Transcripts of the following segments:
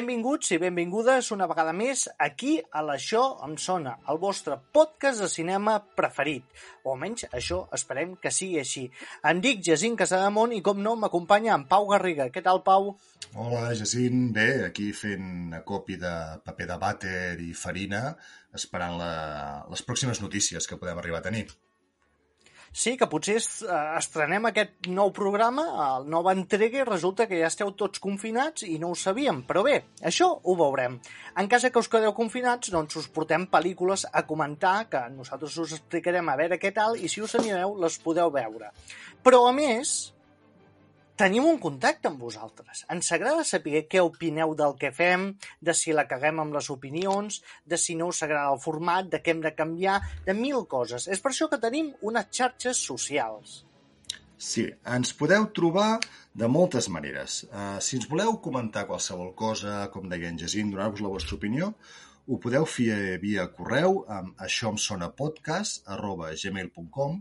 Benvinguts i benvingudes una vegada més aquí a l'Això em sona, el vostre podcast de cinema preferit. O almenys això esperem que sigui així. Em dic Jacint Casademont i com no m'acompanya en Pau Garriga. Què tal, Pau? Hola, Jacint. Bé, aquí fent acopi de paper de vàter i farina, esperant la, les pròximes notícies que podem arribar a tenir. Sí, que potser eh, estrenem aquest nou programa, el nova entrega, i resulta que ja esteu tots confinats i no ho sabíem. Però bé, això ho veurem. En cas que us quedeu confinats, doncs us portem pel·lícules a comentar, que nosaltres us explicarem a veure què tal, i si us animeu, les podeu veure. Però, a més, tenim un contacte amb vosaltres. Ens agrada saber què opineu del que fem, de si la caguem amb les opinions, de si no us agrada el format, de què hem de canviar, de mil coses. És per això que tenim unes xarxes socials. Sí, ens podeu trobar de moltes maneres. Uh, si ens voleu comentar qualsevol cosa, com deia en Jacint, donar-vos la vostra opinió, ho podeu fer via correu amb aixòemsonapodcast arroba gmail.com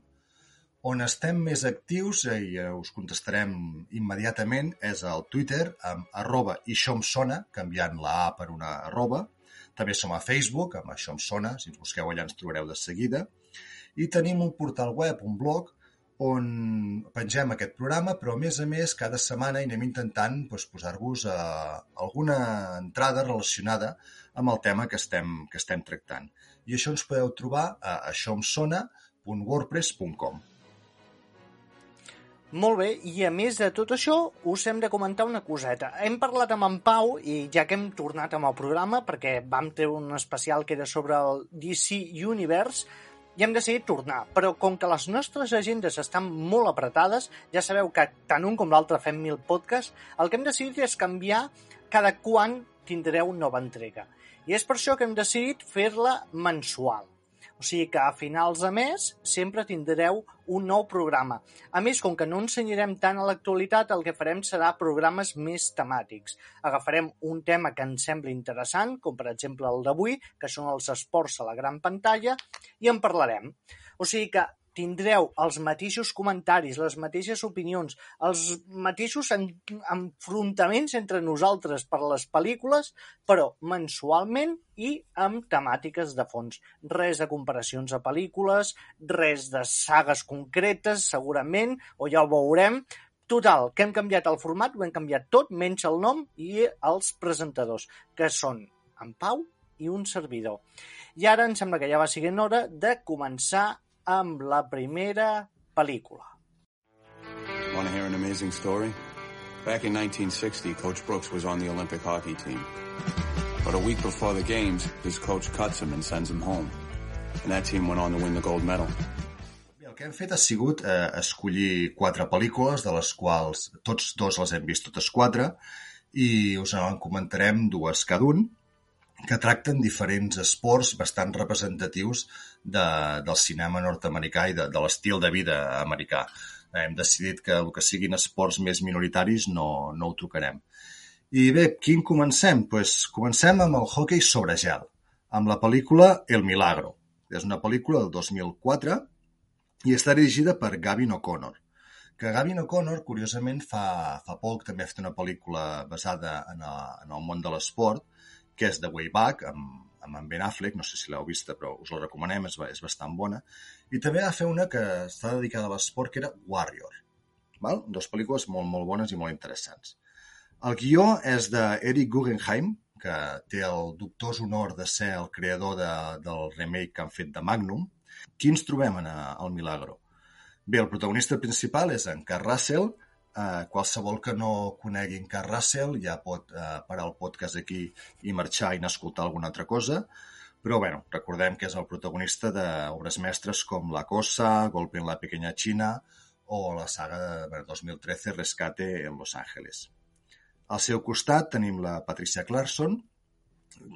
on estem més actius eh, i us contestarem immediatament és al Twitter amb arroba ixomsona, canviant la A per una arroba. També som a Facebook amb això em sona, si ens busqueu allà ens trobareu de seguida. I tenim un portal web, un blog, on pengem aquest programa, però a més a més cada setmana anem intentant doncs, posar-vos eh, alguna entrada relacionada amb el tema que estem, que estem tractant. I això ens podeu trobar a aixòemsona.wordpress.com. Molt bé, i a més de tot això, us hem de comentar una coseta. Hem parlat amb en Pau, i ja que hem tornat amb el programa, perquè vam treure un especial que era sobre el DC Universe, i hem decidit tornar. Però com que les nostres agendes estan molt apretades, ja sabeu que tant un com l'altre fem mil podcasts, el que hem decidit és canviar cada quan tindreu nova entrega. I és per això que hem decidit fer-la mensual. O sigui que a finals de mes sempre tindreu un nou programa. A més, com que no ensenyarem tant a l'actualitat, el que farem serà programes més temàtics. Agafarem un tema que ens sembli interessant, com per exemple el d'avui, que són els esports a la gran pantalla, i en parlarem. O sigui que tindreu els mateixos comentaris, les mateixes opinions, els mateixos en, enfrontaments entre nosaltres per les pel·lícules, però mensualment i amb temàtiques de fons. Res de comparacions de pel·lícules, res de sagues concretes, segurament, o ja ho veurem. Total, que hem canviat el format, ho hem canviat tot, menys el nom i els presentadors, que són en Pau i un servidor. I ara em sembla que ja va siguent hora de començar amb la primera pel·lícula. Want to hear an amazing story? Back in 1960, Coach Brooks was on the Olympic hockey team. But a week before the games, his coach cuts him and sends him home. And that team went on to win the gold medal. Bé, el que hem fet ha sigut eh, escollir quatre pel·lícules, de les quals tots dos les hem vist totes quatre, i us en comentarem dues cada un, que tracten diferents esports bastant representatius de, del cinema nord-americà i de, de l'estil de vida americà. Hem decidit que el que siguin esports més minoritaris no, no ho tocarem. I bé, quin comencem? Pues comencem amb el hockey sobre gel, amb la pel·lícula El Milagro. És una pel·lícula del 2004 i està dirigida per Gavin O'Connor, que Gavin O'Connor, curiosament, fa, fa poc també ha fet una pel·lícula basada en, a, en el món de l'esport, que és The Way Back, amb, amb en Ben Affleck, no sé si l'heu vista, però us la recomanem, és, és bastant bona. I també va fer una que està dedicada a l'esport, que era Warrior. Val? Dos pel·lícules molt, molt bones i molt interessants. El guió és d'Eric Guggenheim, que té el dubtós honor de ser el creador de, del remake que han fet de Magnum. Qui ens trobem en el Milagro? Bé, el protagonista principal és en Carl Russell, Eh, qualsevol que no conegui en Carl Russell ja pot eh, parar el podcast aquí i marxar i n'escoltar alguna altra cosa. Però bueno, recordem que és el protagonista d'obres mestres com La Cosa, Golpe en la Pequeña China o la saga de 2013 Rescate en Los Ángeles. Al seu costat tenim la Patricia Clarkson,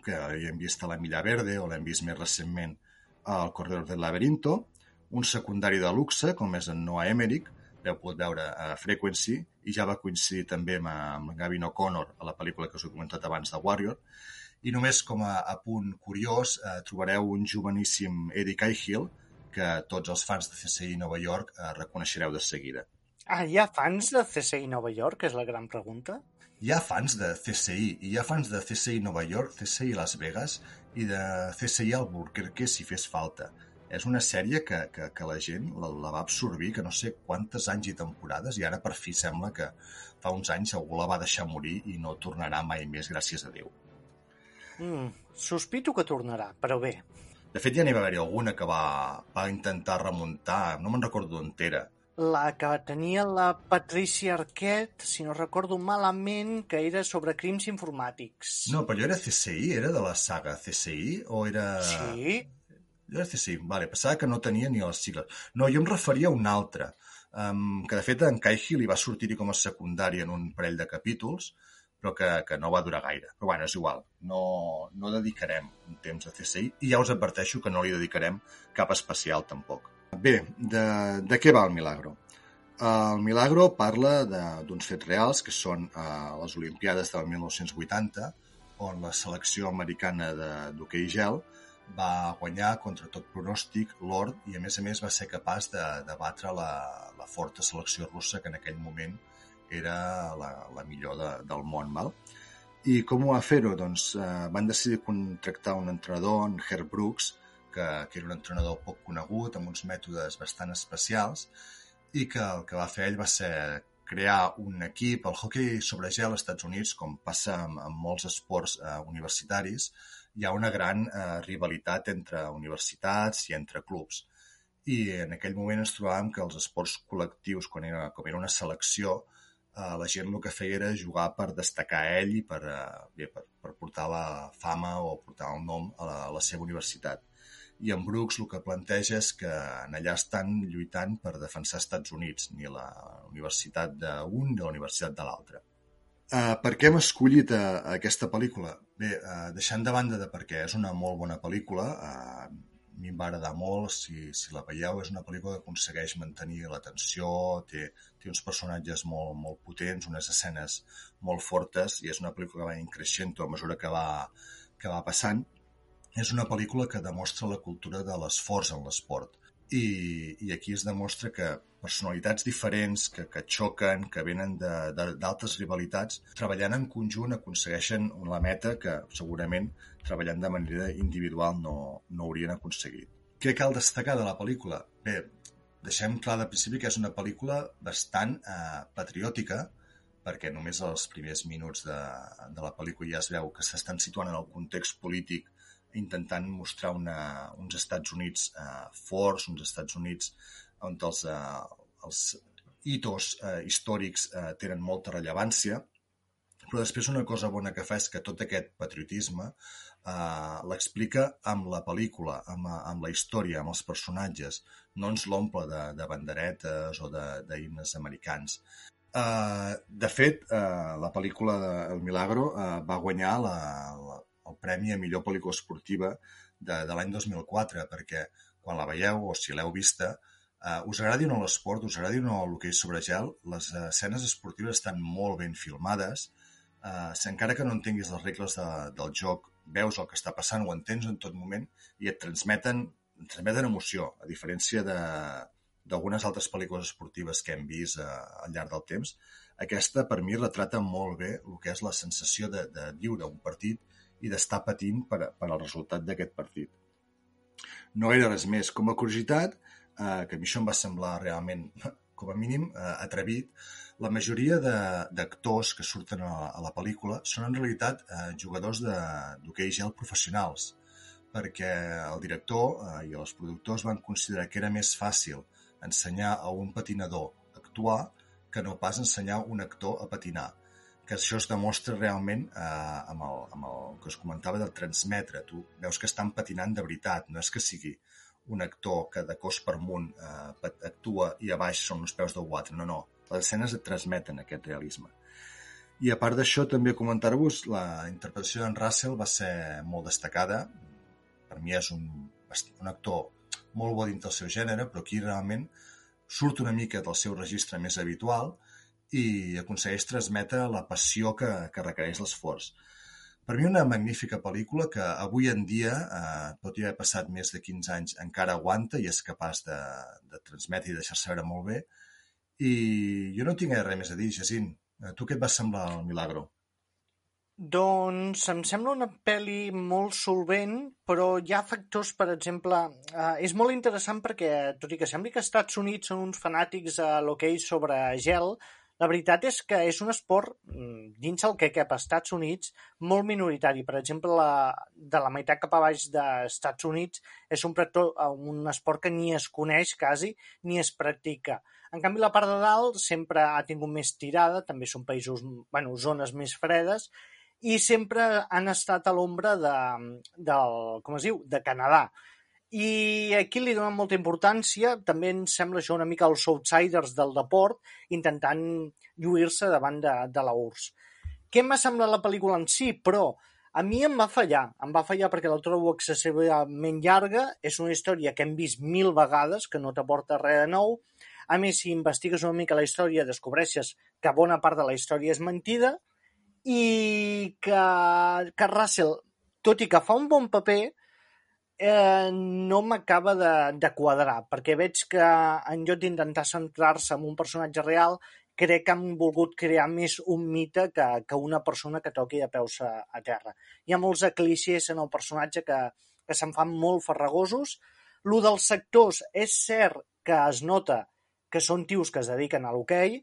que hi hem vist a La Milla Verde o l'hem vist més recentment al Corredor del Laberinto, un secundari de luxe com és en Noah Emmerich, l'heu pogut veure a Frequency i ja va coincidir també amb, amb Gavin O'Connor a la pel·lícula que us he comentat abans de Warrior. I només com a, a punt curiós eh, trobareu un joveníssim Eddie Cahill que tots els fans de CSI Nova York eh, reconeixereu de seguida. Ah, hi ha fans de CSI Nova York? És la gran pregunta. hi ha fans de CSI, i hi ha fans de CSI Nova York, CSI Las Vegas i de CSI Albuquerque si fes falta. És una sèrie que, que, que la gent la, la va absorbir, que no sé quantes anys i temporades, i ara per fi sembla que fa uns anys algú la va deixar morir i no tornarà mai més, gràcies a Déu. Mm, sospito que tornarà, però bé. De fet, ja n'hi va haver-hi alguna que va, va intentar remuntar, no me'n recordo d'on era, la que tenia la Patricia Arquette, si no recordo malament, que era sobre crims informàtics. No, però jo era CSI, era de la saga CSI, o era... Sí? CSI, vale, pensava que no tenia ni les sigles. No, jo em referia a un altre, um, que de fet en Cahill li va sortir-hi com a secundari en un parell de capítols, però que, que no va durar gaire. Però bueno, és igual, no, no dedicarem un temps a CSI i ja us adverteixo que no li dedicarem cap especial tampoc. Bé, de, de què va el Milagro? El Milagro parla d'uns fets reals que són uh, les Olimpiades del 1980, on la selecció americana d'hoquei gel va guanyar contra tot pronòstic l'or i a més a més va ser capaç de, de batre la, la forta selecció russa que en aquell moment era la, la millor de, del món. Val? I com ho va fer-ho? Doncs eh, van decidir contractar un entrenador, en Herb Brooks, que, que era un entrenador poc conegut, amb uns mètodes bastant especials, i que el que va fer ell va ser crear un equip, el hockey sobre gel als Estats Units, com passa amb, amb molts esports eh, universitaris, hi ha una gran eh, rivalitat entre universitats i entre clubs. I en aquell moment ens trobàvem que els esports col·lectius, quan era, com era una selecció, eh, la gent el que feia era jugar per destacar ell i per, eh, bé, per, per portar la fama o portar el nom a la, a la seva universitat. I en Brooks el que planteja és que en allà estan lluitant per defensar Estats Units, ni la universitat d'un ni la universitat de l'altre. Uh, per què hem escollit uh, aquesta pel·lícula? Bé, uh, deixant de banda de perquè és una molt bona pel·lícula, uh, mi em va agradar molt, si, si la veieu, és una pel·lícula que aconsegueix mantenir l'atenció, té, té uns personatges molt, molt potents, unes escenes molt fortes, i és una pel·lícula que va increixent a mesura que va, que va passant. És una pel·lícula que demostra la cultura de l'esforç en l'esport. I, I aquí es demostra que personalitats diferents, que, que xoquen, que venen d'altres rivalitats, treballant en conjunt aconsegueixen la meta que segurament treballant de manera individual no, no haurien aconseguit. Què cal destacar de la pel·lícula? Bé, deixem clar de principi que és una pel·lícula bastant eh, patriòtica, perquè només els primers minuts de, de la pel·lícula ja es veu que s'estan situant en el context polític intentant mostrar una, uns Estats Units eh, forts, uns Estats Units on els, eh, els hitos eh, històrics eh, tenen molta rellevància, però després una cosa bona que fa és que tot aquest patriotisme eh, l'explica amb la pel·lícula, amb, amb la història, amb els personatges. No ens l'omple de, de banderetes o d'himnes americans. Uh, de fet, uh, la pel·lícula de El Milagro uh, va guanyar la, la, el premi a millor pel·lícula esportiva de, de l'any 2004, perquè quan la veieu o si l'heu vista, uh, us agradi o no l'esport, us agradi o no l'hoquei sobre gel, les escenes esportives estan molt ben filmades, uh, si encara que no entenguis les regles de, del joc, veus el que està passant, ho entens en tot moment i et transmeten, et transmeten emoció, a diferència de d'algunes altres pel·lícules esportives que hem vist uh, al llarg del temps. Aquesta, per mi, retrata molt bé el que és la sensació de, de viure un partit i d'estar patint per, per al resultat d'aquest partit. No era res més. Com a curiositat, eh, que a mi això em va semblar realment, com a mínim, eh, atrevit, la majoria d'actors que surten a, a la pel·lícula són en realitat eh, jugadors d'hoquei gel professionals, perquè el director eh, i els productors van considerar que era més fàcil ensenyar a un patinador a actuar que no pas ensenyar un actor a patinar que això es demostra realment eh, amb, el, amb el que us comentava del transmetre. Tu veus que estan patinant de veritat, no és que sigui un actor que de cos per amunt eh, actua i a baix són uns peus de guatre, no, no les escenes et transmeten aquest realisme. I a part d'això, també comentar-vos, la interpretació d'en Russell va ser molt destacada. Per mi és un, un actor molt bo dintre del seu gènere, però aquí realment surt una mica del seu registre més habitual i aconsegueix transmetre la passió que, que requereix l'esforç. Per mi una magnífica pel·lícula que avui en dia, eh, tot i haver passat més de 15 anys, encara aguanta i és capaç de, de transmetre i deixar-se veure molt bé, i jo no tinc res més a dir, Jacint. A tu què et va semblar el Milagro? Doncs em sembla una pel·li molt solvent, però hi ha factors, per exemple... Eh, és molt interessant perquè, tot i que sembli que els Estats Units són uns fanàtics a l'hoquei sobre gel, la veritat és que és un esport, mm, dins el que cap als Estats Units, molt minoritari. Per exemple, la, de la meitat cap a baix dels Estats Units és un, un esport que ni es coneix quasi ni es practica. En canvi, la part de dalt sempre ha tingut més tirada, també són països, bueno, zones més fredes, i sempre han estat a l'ombra de, del, com es diu, de Canadà. I aquí li donen molta importància, també em sembla això una mica els outsiders del deport, intentant lluir-se davant de, de la URSS. Què m'ha semblat la pel·lícula en si? Però a mi em va fallar. Em va fallar perquè la trobo excessivament llarga, és una història que hem vist mil vegades, que no t'aporta res de nou. A més, si investigues una mica la història, descobreixes que bona part de la història és mentida, i que, que Russell, tot i que fa un bon paper, eh, no m'acaba de, de quadrar, perquè veig que en lloc d'intentar centrar-se en un personatge real, crec que han volgut crear més un mite que, que una persona que toqui de peus a, a terra. Hi ha molts clixés en el personatge que, que se'n fan molt farragosos. Lo dels sectors és cert que es nota que són tios que es dediquen a l'hoquei,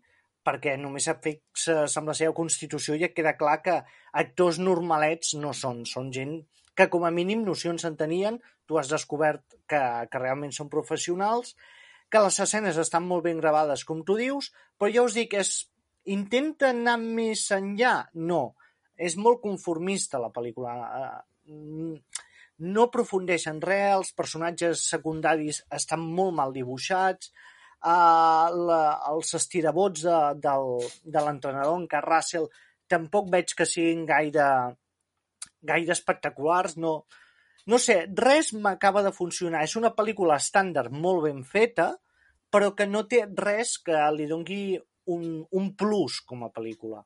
perquè només fixes amb la seva constitució i et queda clar que actors normalets no són, són gent que com a mínim nocions en tenien, tu has descobert que, que realment són professionals, que les escenes estan molt ben gravades, com tu dius, però ja us dic, és, intenta anar més enllà? No, és molt conformista la pel·lícula. Eh, no aprofundeix en res, els personatges secundaris estan molt mal dibuixats, Uh, la, els estirabots de, del, de l'entrenador, en Car Russell, tampoc veig que siguin gaire, gaire espectaculars. No, no sé, res m'acaba de funcionar. És una pel·lícula estàndard molt ben feta, però que no té res que li dongui un, un plus com a pel·lícula.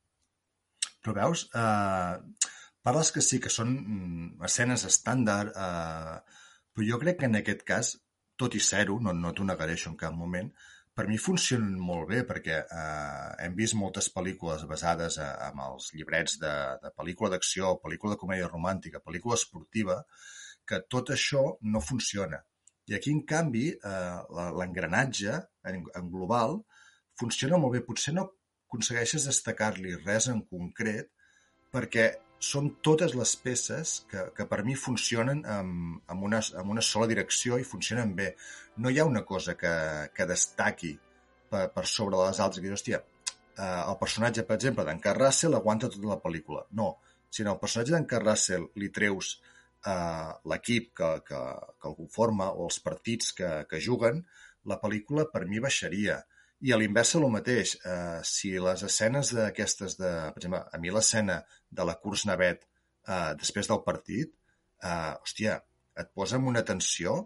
Però veus, uh, parles que sí que són mm, escenes estàndard, uh, però jo crec que en aquest cas tot i ser-ho, no, no t'ho negaré això en cap moment, per mi funcionen molt bé perquè eh, hem vist moltes pel·lícules basades a, en els llibrets de, de pel·lícula d'acció, pel·lícula de comèdia romàntica, pel·lícula esportiva, que tot això no funciona. I aquí, en canvi, eh, l'engranatge en, en global funciona molt bé. Potser no aconsegueixes destacar-li res en concret perquè són totes les peces que, que per mi funcionen amb, amb, una, amb una sola direcció i funcionen bé. No hi ha una cosa que, que destaqui per, per sobre les altres. Que, hòstia, eh, el personatge, per exemple, d'en Carl Russell aguanta tota la pel·lícula. No, si al personatge d'en Carl Russell li treus eh, l'equip que, que, que el conforma o els partits que, que juguen, la pel·lícula per mi baixaria. I a l'inversa el mateix. Eh, si les escenes d'aquestes de... Per exemple, a mi l'escena de la Curs Navet eh, després del partit, eh, hòstia, et posa en una tensió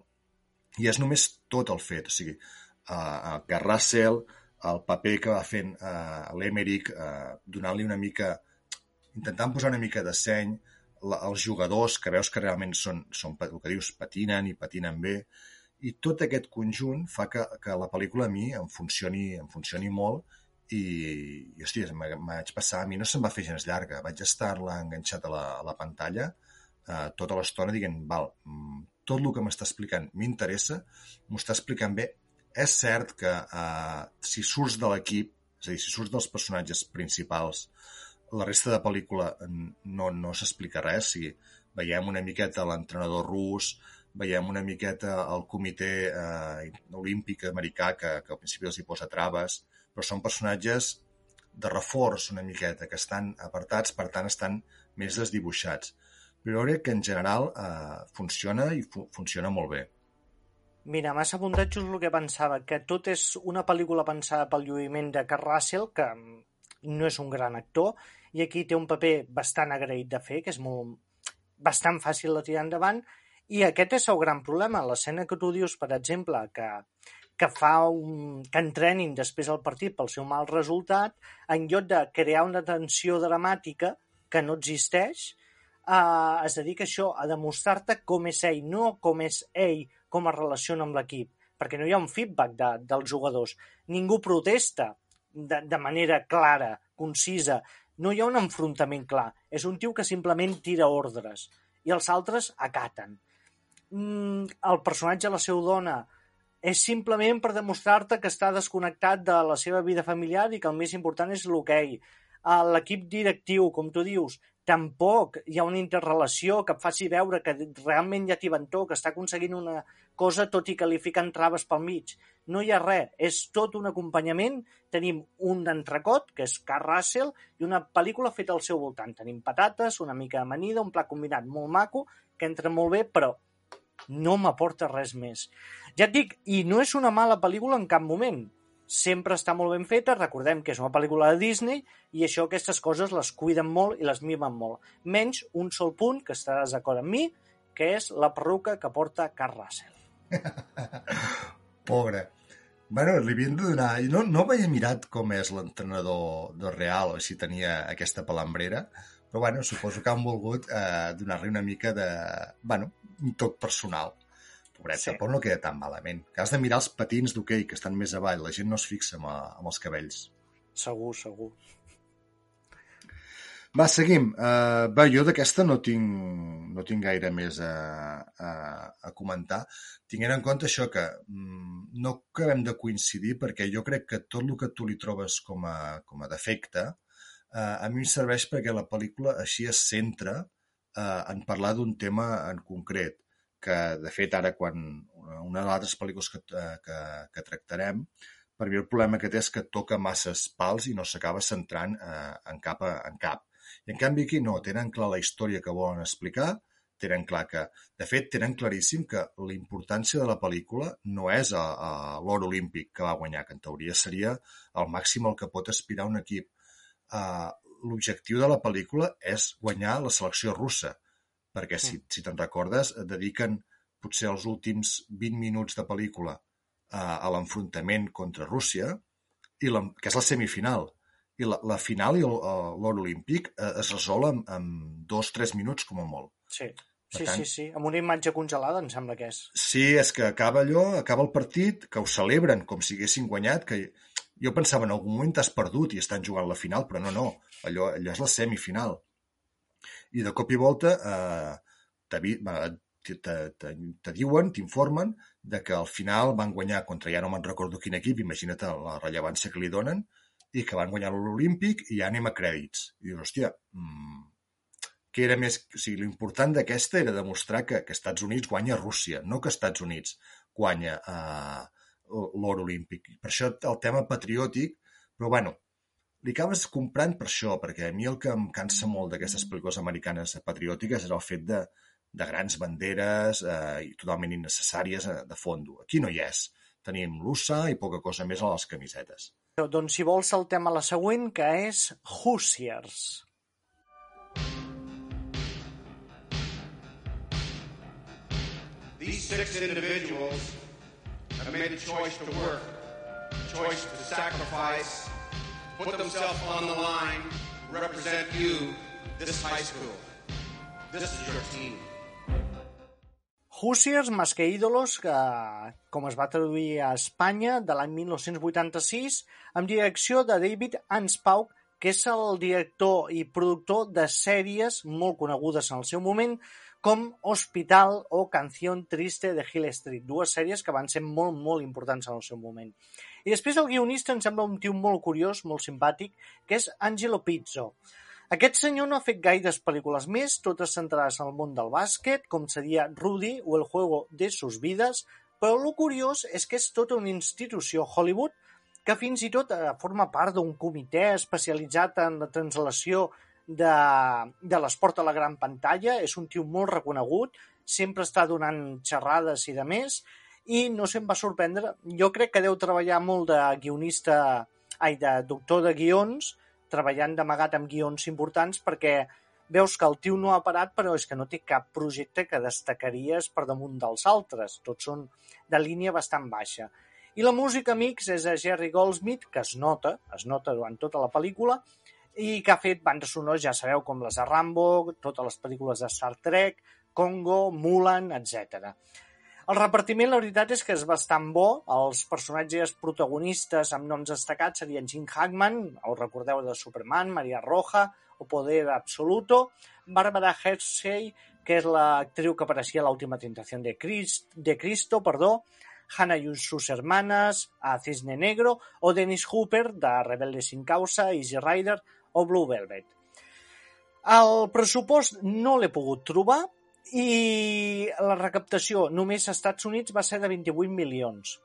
i és només tot el fet. O sigui, eh, que Russell, el paper que va fent eh, l'Emerick, eh, donant-li una mica... intentant posar una mica de seny, la, els jugadors, que veus que realment són, són el que dius, patinen i patinen bé, i tot aquest conjunt fa que, que la pel·lícula a mi em funcioni, em funcioni molt i, i hòstia, vaig passar, a mi no se'm va fer gens llarga, vaig estar-la enganxat a la, a la pantalla eh, tota l'estona dient, val, mm, tot el que m'està explicant m'interessa, m'ho està explicant bé. És cert que eh, si surts de l'equip, és a dir, si surts dels personatges principals, la resta de pel·lícula no, no s'explica res, si veiem una miqueta l'entrenador rus, veiem una miqueta el comitè eh, olímpic americà que, que al principi els hi posa traves, però són personatges de reforç una miqueta, que estan apartats, per tant estan més desdibuixats. Però crec que en general eh, funciona i fu funciona molt bé. Mira, m'has apuntat just el que pensava, que tot és una pel·lícula pensada pel lluïment de Carl Russell, que no és un gran actor, i aquí té un paper bastant agraït de fer, que és molt, bastant fàcil de tirar endavant, i aquest és el gran problema. L'escena que tu dius, per exemple, que, que fa un, que entrenin després del partit pel seu mal resultat, en lloc de crear una tensió dramàtica que no existeix, eh, es dedica això a demostrar-te com és ell, no com és ell, com es relaciona amb l'equip, perquè no hi ha un feedback de, dels jugadors. Ningú protesta de, de manera clara, concisa. No hi ha un enfrontament clar. És un tio que simplement tira ordres i els altres acaten. Mm, el personatge la seva dona és simplement per demostrar-te que està desconnectat de la seva vida familiar i que el més important és l'hoquei. L'equip directiu, com tu dius, tampoc hi ha una interrelació que et faci veure que realment hi ha tibantó, que està aconseguint una cosa tot i que li fiquen traves pel mig. No hi ha res, és tot un acompanyament. Tenim un entrecot, que és Car Russell, i una pel·lícula feta al seu voltant. Tenim patates, una mica d'amanida, un plat combinat molt maco, que entra molt bé, però no m'aporta res més. Ja et dic, i no és una mala pel·lícula en cap moment sempre està molt ben feta, recordem que és una pel·lícula de Disney i això aquestes coses les cuiden molt i les mimen molt. Menys un sol punt, que estaràs d'acord amb mi, que és la perruca que porta Carl Russell. Pobre. Bueno, li havien de donar... No, no havia mirat com és l'entrenador de Real o si tenia aquesta palambrera, però bueno, suposo que han volgut eh, donar-li una mica de... Bueno, un toc personal. Pobret, sí. tampoc no queda tan malament. Que has de mirar els patins d'hoquei, que estan més avall. La gent no es fixa en, en els cabells. Segur, segur. Va, seguim. Uh, va, jo d'aquesta no tinc, no tinc gaire més a, a, a comentar. Tinguent en compte això que mm, no acabem de coincidir perquè jo crec que tot el que tu li trobes com a, com a defecte uh, a mi em serveix perquè la pel·lícula així es centra uh, en parlar d'un tema en concret que de fet ara quan una de les altres pel·lícules que, eh, que, que tractarem per mi el problema que té és que toca masses pals i no s'acaba centrant eh, en, cap en cap. I en canvi aquí no, tenen clar la història que volen explicar, tenen clar que, de fet, tenen claríssim que la importància de la pel·lícula no és a, a l'or olímpic que va guanyar, que en teoria seria el màxim al que pot aspirar un equip. Uh, L'objectiu de la pel·lícula és guanyar la selecció russa, perquè si, si te'n recordes, dediquen potser els últims 20 minuts de pel·lícula a, a l'enfrontament contra Rússia, i la, que és la semifinal. I la, la final i l'or olímpic eh, es resol en, en dos, tres minuts com a molt. Sí. Sí, tant, sí, sí, amb una imatge congelada, em sembla que és. Sí, és que acaba allò, acaba el partit, que ho celebren com si haguessin guanyat, que jo pensava en algun moment t'has perdut i estan jugant la final, però no, no, allò, allò és la semifinal i de cop i volta eh, te, diuen, t'informen de que al final van guanyar contra, ja no me'n recordo quin equip, imagina't la rellevància que li donen, i que van guanyar l'Olímpic i ja anem a crèdits. I dius, hòstia, mmm, que era més... O sigui, l'important d'aquesta era demostrar que, que Estats Units guanya Rússia, no que Estats Units guanya eh, l'or olímpic. Per això el tema patriòtic, però bueno, li acabes comprant per això, perquè a mi el que em cansa molt d'aquestes pel·lícules americanes patriòtiques és el fet de, de grans banderes eh, i totalment innecessàries eh, de fondo. Aquí no hi és. Tenim l'USA i poca cosa més a les camisetes. Doncs si vols saltem a la següent, que és Hoosiers. These six individuals have made a choice to work, a choice to sacrifice put themselves on the line, represent you, this high school. This is your team. Hoosiers más que ídolos, que, com es va traduir a Espanya de l'any 1986, amb direcció de David Anspaugh, que és el director i productor de sèries molt conegudes en el seu moment, com Hospital o Canción Triste de Hill Street, dues sèries que van ser molt, molt importants en el seu moment. I després el guionista em sembla un tio molt curiós, molt simpàtic, que és Angelo Pizzo. Aquest senyor no ha fet gaires pel·lícules més, totes centrades en el món del bàsquet, com seria Rudy o El juego de sus vidas, però el curiós és que és tota una institució Hollywood que fins i tot eh, forma part d'un comitè especialitzat en la translació de, de l'esport a la gran pantalla, és un tio molt reconegut, sempre està donant xerrades i de més, i no se'm va sorprendre. Jo crec que deu treballar molt de guionista, ai, de doctor de guions, treballant d'amagat amb guions importants, perquè veus que el tio no ha parat, però és que no té cap projecte que destacaries per damunt dels altres. Tots són de línia bastant baixa. I la música mix és a Jerry Goldsmith, que es nota, es nota durant tota la pel·lícula, i que ha fet bandes sonores, ja sabeu, com les de Rambo, totes les pel·lícules de Star Trek, Congo, Mulan, etc. El repartiment, la veritat és que és bastant bo. Els personatges protagonistes amb noms destacats serien Jim Hackman, us recordeu de Superman, Maria Roja, o Poder Absoluto, Barbara Hershey, que és l'actriu que apareixia a l'última tentació de, Christ, de Cristo, perdó, Hannah y sus hermanas, a Cisne Negro, o Dennis Hooper, de Rebelde sin causa, Easy Rider o Blue Velvet. El pressupost no l'he pogut trobar, i la recaptació només als Estats Units va ser de 28 milions.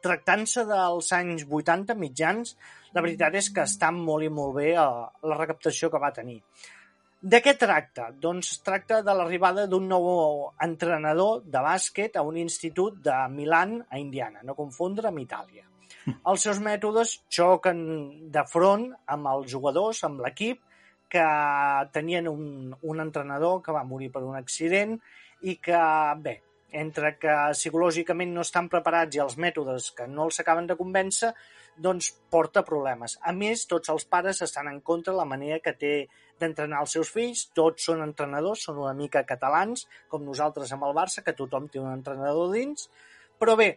Tractant-se dels anys 80 mitjans, la veritat és que està molt i molt bé eh, la recaptació que va tenir. De què tracta? Doncs tracta de l'arribada d'un nou entrenador de bàsquet a un institut de Milan, a Indiana, no confondre amb Itàlia. Els seus mètodes xoquen de front amb els jugadors, amb l'equip, que tenien un, un entrenador que va morir per un accident i que, bé, entre que psicològicament no estan preparats i els mètodes que no els acaben de convèncer, doncs porta problemes. A més, tots els pares estan en contra de la manera que té d'entrenar els seus fills, tots són entrenadors, són una mica catalans, com nosaltres amb el Barça, que tothom té un entrenador dins, però bé,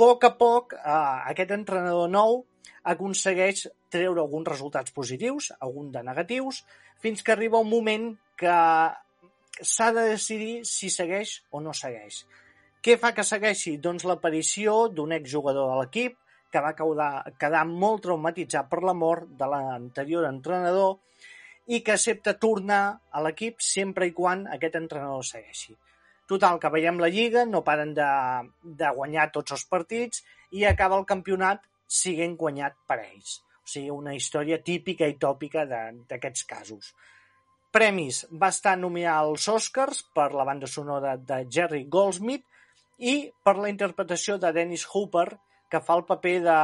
poc a poc eh, aquest entrenador nou aconsegueix treure alguns resultats positius, alguns de negatius, fins que arriba un moment que s'ha de decidir si segueix o no segueix. Què fa que segueixi? Doncs l'aparició d'un exjugador de l'equip que va quedar, quedar molt traumatitzat per la mort de l'anterior entrenador i que accepta tornar a l'equip sempre i quan aquest entrenador segueixi. Total, que veiem la Lliga, no paren de, de guanyar tots els partits i acaba el campionat siguent guanyat per ells. O sigui, una història típica i tòpica d'aquests casos. Premis. Va estar nominat als Oscars per la banda sonora de Jerry Goldsmith i per la interpretació de Dennis Hooper, que fa el paper de,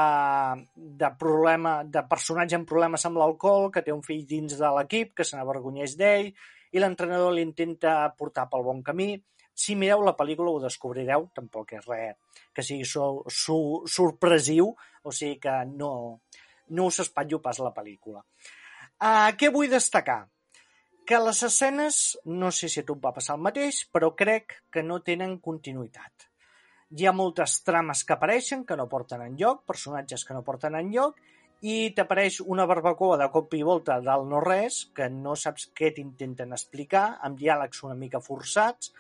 de, problema, de personatge amb problemes amb l'alcohol, que té un fill dins de l'equip, que se n'avergonyeix d'ell, i l'entrenador l'intenta portar pel bon camí. Si mireu la pel·lícula ho descobrireu, tampoc és res que sigui su, su, sorpresiu, o sigui que no, no us espatllo pas la pel·lícula. Uh, què vull destacar? Que les escenes, no sé si a tu va passar el mateix, però crec que no tenen continuïtat. Hi ha moltes trames que apareixen que no porten en lloc, personatges que no porten en lloc, i t'apareix una barbacoa de cop i volta del no-res, que no saps què t'intenten explicar, amb diàlegs una mica forçats,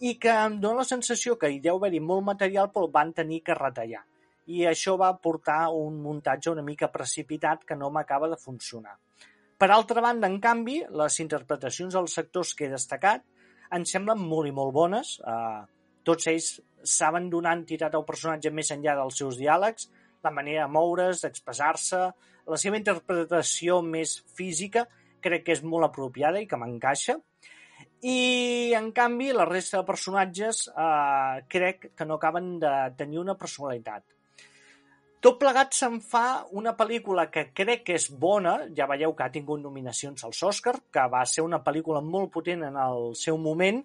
i que em dóna la sensació que hi deu haver-hi molt material però el van tenir que retallar. I això va portar un muntatge una mica precipitat que no m'acaba de funcionar. Per altra banda, en canvi, les interpretacions dels sectors que he destacat em semblen molt i molt bones. Uh, tots ells saben donar entitat al personatge més enllà dels seus diàlegs, la manera de moure's, d'expressar-se, la seva interpretació més física crec que és molt apropiada i que m'encaixa. I, en canvi, la resta de personatges eh, crec que no acaben de tenir una personalitat. Tot plegat se'n fa una pel·lícula que crec que és bona, ja veieu que ha tingut nominacions als Oscar, que va ser una pel·lícula molt potent en el seu moment,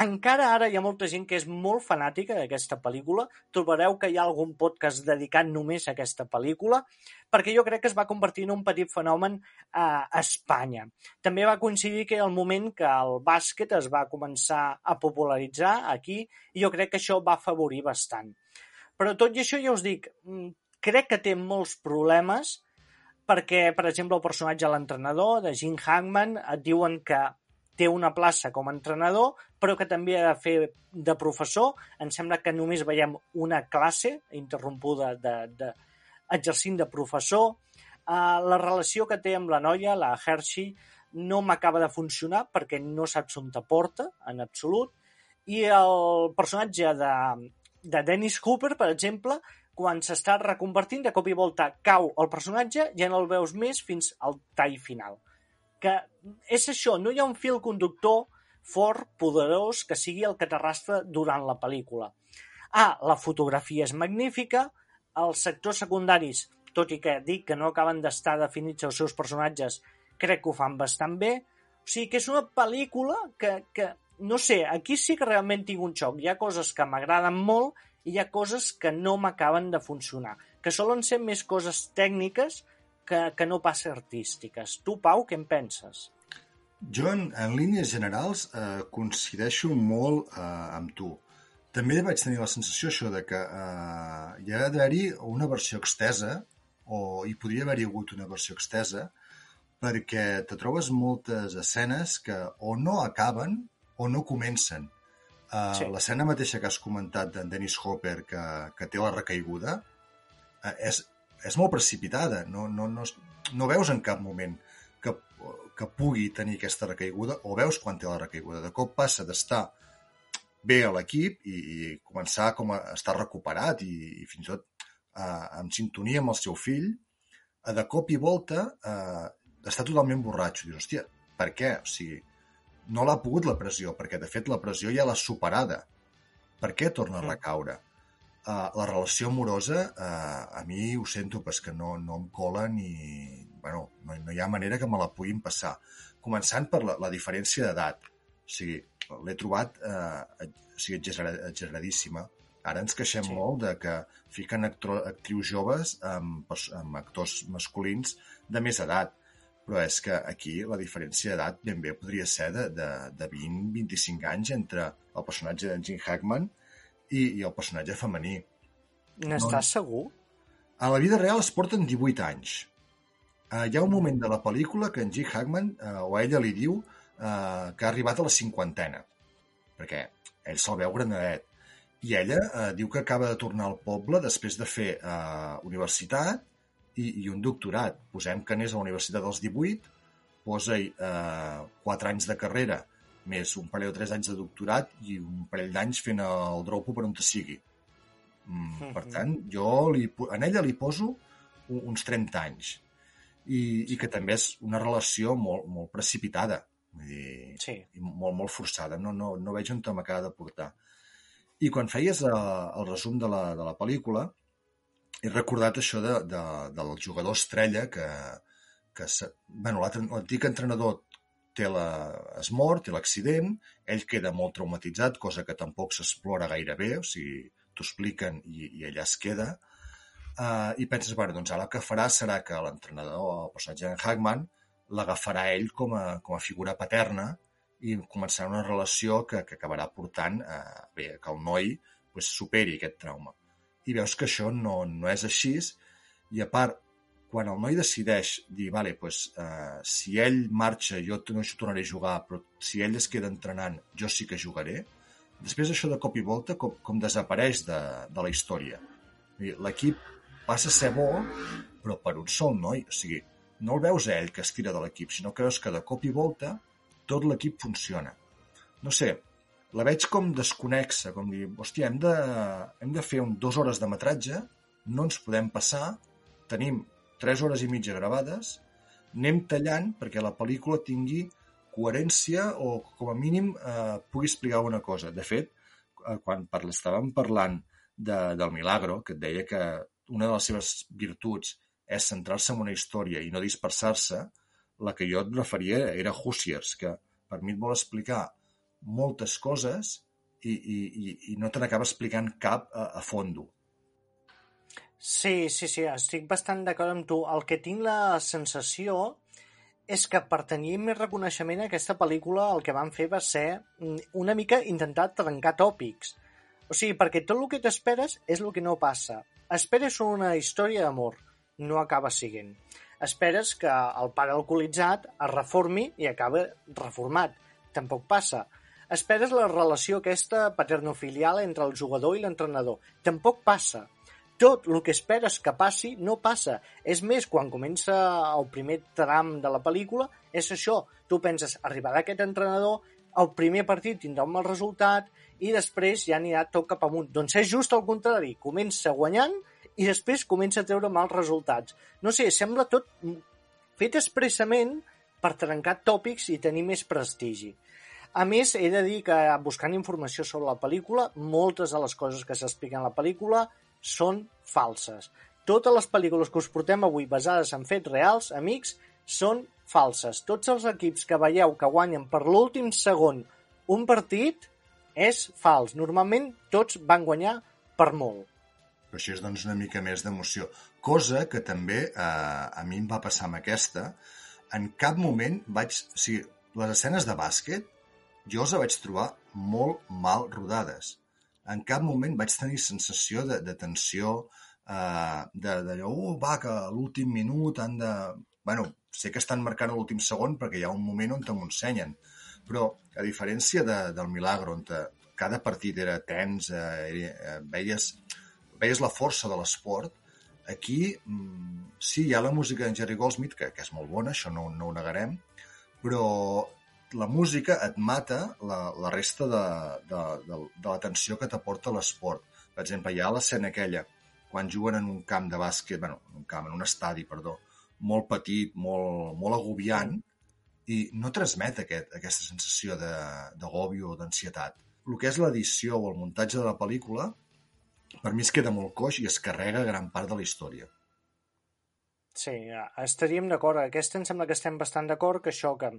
encara ara hi ha molta gent que és molt fanàtica d'aquesta pel·lícula. Trobareu que hi ha algun podcast dedicat només a aquesta pel·lícula, perquè jo crec que es va convertir en un petit fenomen a Espanya. També va coincidir que el moment que el bàsquet es va començar a popularitzar aquí, i jo crec que això va afavorir bastant. Però tot i això, ja us dic, mm, crec que té molts problemes, perquè, per exemple, el personatge de l'entrenador, de Jim Hackman, et diuen que té una plaça com a entrenador, però que també ha de fer de professor. Em sembla que només veiem una classe interrompuda de, de, exercint de professor. Uh, la relació que té amb la noia, la Hershey, no m'acaba de funcionar perquè no saps on te porta, en absolut. I el personatge de, de Dennis Hooper, per exemple, quan s'està reconvertint, de cop i volta cau el personatge, ja no el veus més fins al tall final que és això, no hi ha un fil conductor fort, poderós, que sigui el que t'arrastra durant la pel·lícula. Ah, la fotografia és magnífica, els sectors secundaris, tot i que dic que no acaben d'estar definits els seus personatges, crec que ho fan bastant bé. O sigui que és una pel·lícula que, que no sé, aquí sí que realment tinc un xoc. Hi ha coses que m'agraden molt i hi ha coses que no m'acaben de funcionar, que solen ser més coses tècniques que, que no pas artístiques. Tu, Pau, què en penses? Jo, en, en línies generals, eh, coincideixo molt eh, amb tu. també vaig tenir la sensació això de que uh, hi ha d'haver-hi una versió extesa o hi podria haver-hi hagut una versió extesa perquè te trobes moltes escenes que o no acaben o no comencen. Uh, sí. L'escena mateixa que has comentat d'en Dennis Hopper que, que té la recaiguda uh, és, és molt precipitada. No, no, no, no veus en cap moment que, que pugui tenir aquesta recaiguda o veus quan té la recaiguda. De cop passa d'estar bé a l'equip i, i començar com a estar recuperat i, i fins i tot uh, en sintonia amb el seu fill, a de cop i volta uh, està totalment borratxo. Dius, hòstia, per què? O sigui, no l'ha pogut la pressió, perquè de fet la pressió ja l'ha superada. Per què torna a mm. Uh, la relació amorosa, uh, a mi ho sento, però que no, no em cola ni... Bueno, no, no hi ha manera que me la puguin passar. Començant per la, la diferència d'edat. O sigui, l'he trobat uh, o sigui, exageradíssima. Ara ens queixem sí. molt de que fiquen actro, actrius joves amb, amb actors masculins de més edat però és que aquí la diferència d'edat ben bé podria ser de, de, de 20-25 anys entre el personatge d'en Jim Hackman i, i el personatge femení. N'estàs no, segur? A la vida real es porten 18 anys. Uh, hi ha un moment de la pel·lícula que en Jim Hackman, uh, o ella li diu uh, que ha arribat a la cinquantena, perquè ell se'l veu granadet. I ella uh, diu que acaba de tornar al poble després de fer uh, universitat i, i un doctorat. Posem que anés a la Universitat dels 18, posa-hi eh, 4 anys de carrera, més un parell o 3 anys de doctorat i un parell d'anys fent el dropo per on te sigui. Mm, per tant, jo li, en ella li poso uns 30 anys. I, i que també és una relació molt, molt precipitada. Vull dir, sí. i molt, molt forçada. No, no, no veig on te m'acaba de portar. I quan feies el, eh, el resum de la, de la pel·lícula, he recordat això de, de, del jugador estrella que, que bueno, l'antic entrenador té la, es mor, té l'accident, ell queda molt traumatitzat, cosa que tampoc s'explora gaire bé, o sigui, t'ho expliquen i, i allà es queda, uh, i penses, bueno, doncs ara el que farà serà que l'entrenador, el personatge de Hackman, l'agafarà ell com a, com a figura paterna i començarà una relació que, que acabarà portant a, bé, que el noi pues, superi aquest trauma. I veus que això no, no és així i a part, quan el noi decideix dir, vale, pues, uh, si ell marxa jo no hi tornaré a jugar, però si ell es queda entrenant jo sí que jugaré, després això de cop i volta com, com desapareix de, de la història. L'equip passa a ser bo, però per un sol noi. O sigui, no el veus a ell que es tira de l'equip, sinó que veus que de cop i volta tot l'equip funciona. No sé, la veig com desconexa, com dir, hòstia, hem de, hem de fer un, dues hores de metratge, no ens podem passar, tenim tres hores i mitja gravades, anem tallant perquè la pel·lícula tingui coherència o, com a mínim, eh, pugui explicar una cosa. De fet, eh, quan parla, estàvem parlant de, del Milagro, que et deia que una de les seves virtuts és centrar-se en una història i no dispersar-se, la que jo et referia era Hoosiers, que per mi et vol explicar moltes coses i, i, i, i no te n'acaba explicant cap a, a fondo. Sí, sí, sí, estic bastant d'acord amb tu. El que tinc la sensació és que per tenir més reconeixement a aquesta pel·lícula el que van fer va ser mm, una mica intentar trencar tòpics. O sigui, perquè tot el que t'esperes és el que no passa. Esperes una història d'amor, no acaba siguent. Esperes que el pare alcoholitzat es reformi i acaba reformat. Tampoc passa esperes la relació aquesta paternofilial entre el jugador i l'entrenador. Tampoc passa. Tot el que esperes que passi no passa. És més, quan comença el primer tram de la pel·lícula, és això. Tu penses, arribarà aquest entrenador, el primer partit tindrà un mal resultat i després ja anirà tot cap amunt. Doncs és just el contrari. Comença guanyant i després comença a treure mals resultats. No sé, sembla tot fet expressament per trencar tòpics i tenir més prestigi. A més, he de dir que buscant informació sobre la pel·lícula, moltes de les coses que s'expliquen a la pel·lícula són falses. Totes les pel·lícules que us portem avui basades en fets reals, amics, són falses. Tots els equips que veieu que guanyen per l'últim segon un partit és fals. Normalment tots van guanyar per molt. Però això és doncs, una mica més d'emoció. Cosa que també eh, a mi em va passar amb aquesta. En cap moment vaig... O sigui, les escenes de bàsquet jo les vaig trobar molt mal rodades. En cap moment vaig tenir sensació de, de tensió, eh, d'allò, oh, va, que a l'últim minut han de... Bueno, sé que estan marcant l'últim segon perquè hi ha un moment on te m'ensenyen, però a diferència de, del Milagro, on te, cada partit era tens, eh, eh, veies, veies la força de l'esport, aquí mm, sí, hi ha la música d'en Jerry Goldsmith, que, que és molt bona, això no, no ho negarem, però la música et mata la, la resta de, de, de, de l'atenció que t'aporta l'esport. Per exemple, hi ha l'escena aquella, quan juguen en un camp de bàsquet, bueno, en un camp, en un estadi, perdó, molt petit, molt, molt agobiant, i no transmet aquest, aquesta sensació d'agobi o d'ansietat. El que és l'edició o el muntatge de la pel·lícula, per mi es queda molt coix i es carrega gran part de la història. Sí, estaríem d'acord. Aquesta em sembla que estem bastant d'acord, que això, que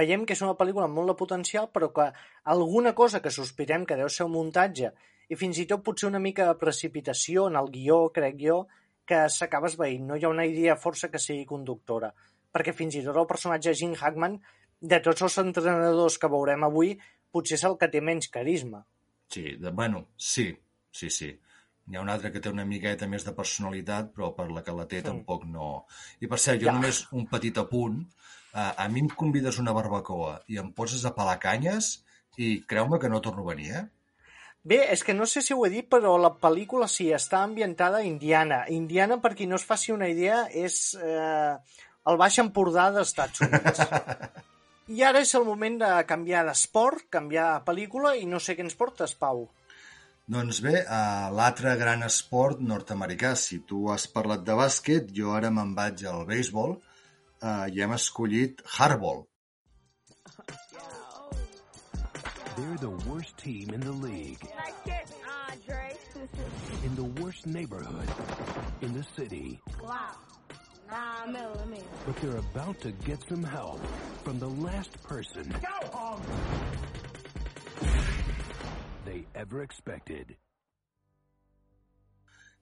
veiem que és una pel·lícula amb molt de potencial, però que alguna cosa que sospirem que deu ser un muntatge i fins i tot potser una mica de precipitació en el guió, crec jo, que s'acaba esveint. No hi ha una idea força que sigui conductora. Perquè fins i tot el personatge Jim Hackman, de tots els entrenadors que veurem avui, potser és el que té menys carisma. Sí, de, bueno, sí, sí, sí. N'hi ha un altre que té una miqueta més de personalitat, però per la que la té sí. tampoc no... I per cert, jo ja. només un petit apunt. Uh, a mi em convides una barbacoa i em poses a pelar canyes i creu-me que no torno a venir, eh? Bé, és que no sé si ho he dit, però la pel·lícula sí, està ambientada a Indiana. Indiana, per qui no es faci una idea, és eh, el Baix Empordà dels Estats Units. I ara és el moment de canviar d'esport, canviar de pel·lícula, i no sé què ens portes, Pau. Doncs bé, uh, l'altre gran esport nord-americà, si tu has parlat de bàsquet, jo ara me'n vaig al béisbol uh, i hem escollit hardball. They're the worst team in the league. Nice Andre. in the worst neighborhood in the city. Wow. Nah, millimeters. But they're about to get some help from the last person. Go home! They ever expected.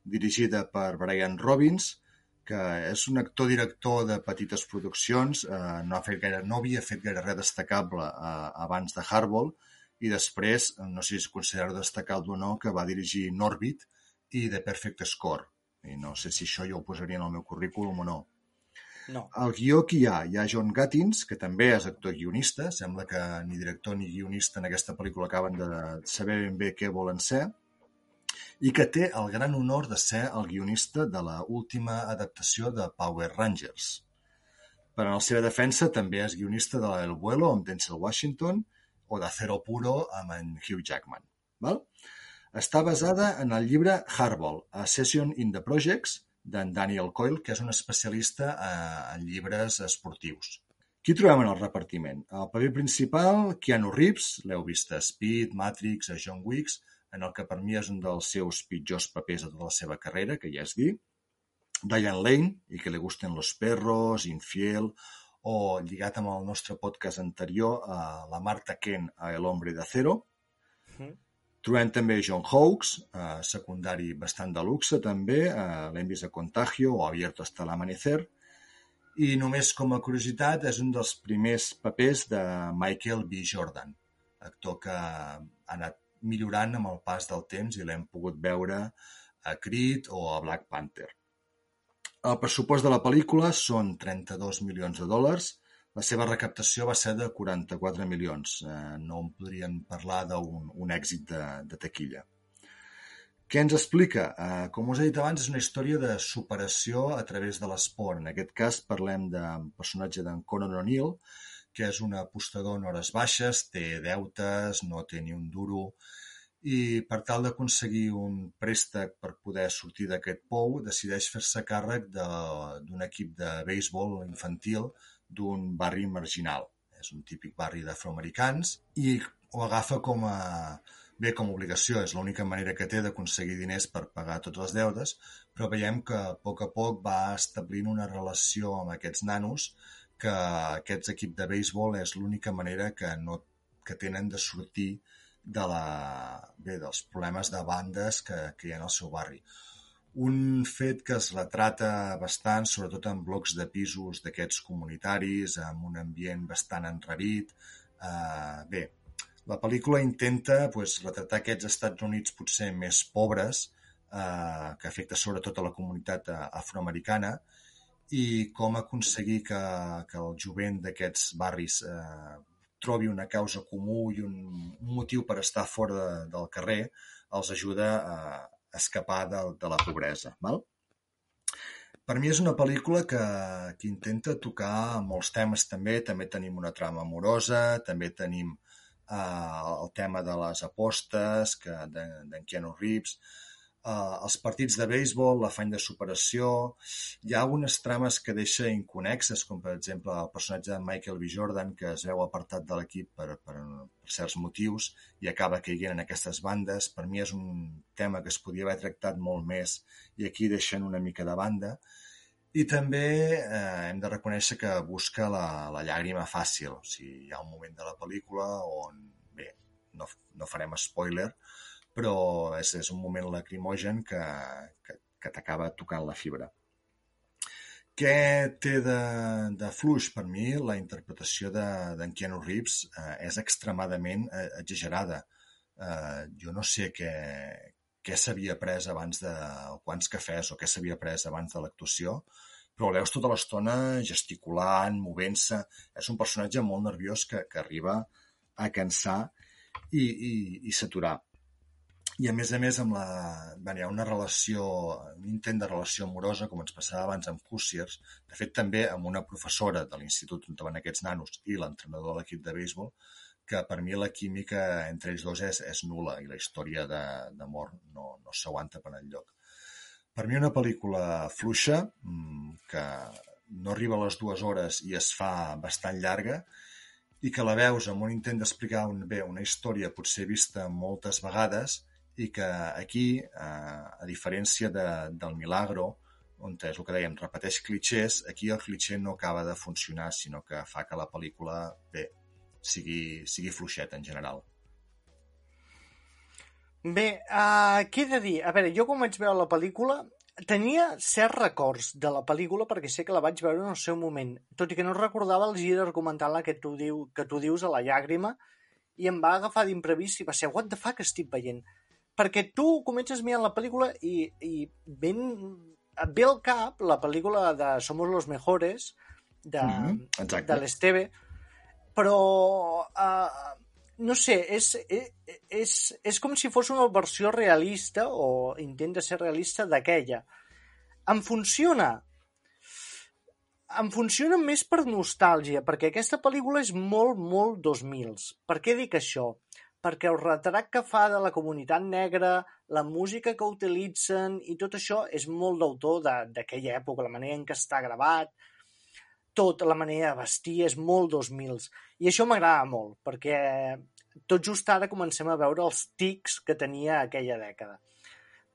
Dirigida per Brian Robbins, que és un actor-director de petites produccions, eh, no, ha fet gaire, no havia fet gaire res destacable eh, abans de Hardball, i després, no sé si es considera destacable o no, que va dirigir Norbit i The Perfect Score. I no sé si això jo ho posaria en el meu currículum o no. El guió que hi ha, hi ha John Gattins, que també és actor guionista, sembla que ni director ni guionista en aquesta pel·lícula acaben de saber ben bé què volen ser, i que té el gran honor de ser el guionista de la última adaptació de Power Rangers. Per a la seva defensa també és guionista de El Vuelo amb Denzel Washington o de Zero Puro amb en Hugh Jackman. Val? Està basada en el llibre Hardball, A Session in the Projects, d'en Daniel Coyle, que és un especialista eh, en llibres esportius. Qui trobem en el repartiment? El paper principal, Keanu Reeves, l'heu vist a Speed, Matrix, a John Wicks, en el que per mi és un dels seus pitjors papers de tota la seva carrera, que ja és dir. Diane Lane, i que li gusten los perros, Infiel, o lligat amb el nostre podcast anterior, a la Marta Kent a El hombre de acero. Mm. Trobem també John Hawkes, eh, secundari bastant de luxe també, eh, l'hem vist a Contagio o Abierto hasta l'amanecer, i només com a curiositat és un dels primers papers de Michael B. Jordan, actor que ha anat millorant amb el pas del temps i l'hem pogut veure a Creed o a Black Panther. El pressupost de la pel·lícula són 32 milions de dòlars, la seva recaptació va ser de 44 milions. Eh, no en podríem parlar d'un un èxit de, de taquilla. Què ens explica? Eh, com us he dit abans, és una història de superació a través de l'esport. En aquest cas parlem del personatge d'en Conan O'Neill, que és un apostador en hores baixes, té deutes, no té ni un duro, i per tal d'aconseguir un préstec per poder sortir d'aquest pou, decideix fer-se càrrec d'un equip de béisbol infantil d'un barri marginal. És un típic barri d'afroamericans i ho agafa com a bé com a obligació, és l'única manera que té d'aconseguir diners per pagar totes les deudes, però veiem que a poc a poc va establint una relació amb aquests nanos que aquest equip de béisbol és l'única manera que, no, que tenen de sortir de la, bé, dels problemes de bandes que, que hi ha al seu barri un fet que es retrata bastant, sobretot en blocs de pisos d'aquests comunitaris, amb un ambient bastant enrarit. Eh, bé, La pel·lícula intenta pues, retratar aquests Estats Units potser més pobres, eh, que afecta sobretot a la comunitat eh, afroamericana, i com aconseguir que, que el jovent d'aquests barris eh, trobi una causa comú i un, un motiu per estar fora de, del carrer els ajuda a escapar de, de la pobresa. Val? Per mi és una pel·lícula que, que intenta tocar molts temes també. També tenim una trama amorosa, també tenim eh, el tema de les apostes que d'en Keanu Reeves, els partits de béisbol, l'afany de superació... Hi ha algunes trames que deixa inconexes, com per exemple el personatge de Michael B. Jordan, que es veu apartat de l'equip per, per, per certs motius i acaba caient en aquestes bandes. Per mi és un tema que es podria haver tractat molt més i aquí deixen una mica de banda. I també eh, hem de reconèixer que busca la, la llàgrima fàcil. O sigui, hi ha un moment de la pel·lícula on, bé, no, no farem spoiler, però és, és un moment lacrimogen que, que, que t'acaba tocant la fibra. Què té de, de fluix? Per mi, la interpretació d'en de, Keanu Reeves eh, és extremadament eh, exagerada. Eh, jo no sé què, què s'havia pres abans de... o quants cafès o què s'havia pres abans de l'actuació, però veus tota l'estona gesticulant, movent-se. És un personatge molt nerviós que, que arriba a cansar i, i, i saturar. I a més a més, amb la... Bé, hi ha una relació, un intent de relació amorosa, com ens passava abans amb Hoosiers, de fet també amb una professora de l'institut on van aquests nanos i l'entrenador de l'equip de béisbol, que per mi la química entre ells dos és, és nula i la història d'amor no, no s'aguanta per enlloc. Per mi una pel·lícula fluixa, mm, que no arriba a les dues hores i es fa bastant llarga, i que la veus amb un intent d'explicar un, bé una història potser vista moltes vegades i que aquí, eh, a diferència de, del Milagro, on és el que dèiem, repeteix clichés, aquí el cliché no acaba de funcionar, sinó que fa que la pel·lícula, bé, sigui, sigui fluixeta en general. Bé, uh, què he de dir? A veure, jo quan vaig veure la pel·lícula tenia certs records de la pel·lícula perquè sé que la vaig veure en el seu moment, tot i que no recordava el gir argumental que tu, diu, que tu dius a la llàgrima i em va agafar d'imprevist i va ser what the fuck estic veient? Perquè tu comences mirant la pel·lícula i, i ben, et ve al cap la pel·lícula de Somos los Mejores de, mm -hmm, de l'Esteve però uh, no sé, és, és, és com si fos una versió realista o intent de ser realista d'aquella. Em funciona. Em funciona més per nostàlgia, perquè aquesta pel·lícula és molt, molt 2000s. Per què dic això? Perquè el retrat que fa de la comunitat negra, la música que utilitzen i tot això és molt d'autor d'aquella època, la manera en què està gravat, tot, la manera de vestir, és molt 2000s. I això m'agrada molt, perquè tot just ara comencem a veure els tics que tenia aquella dècada.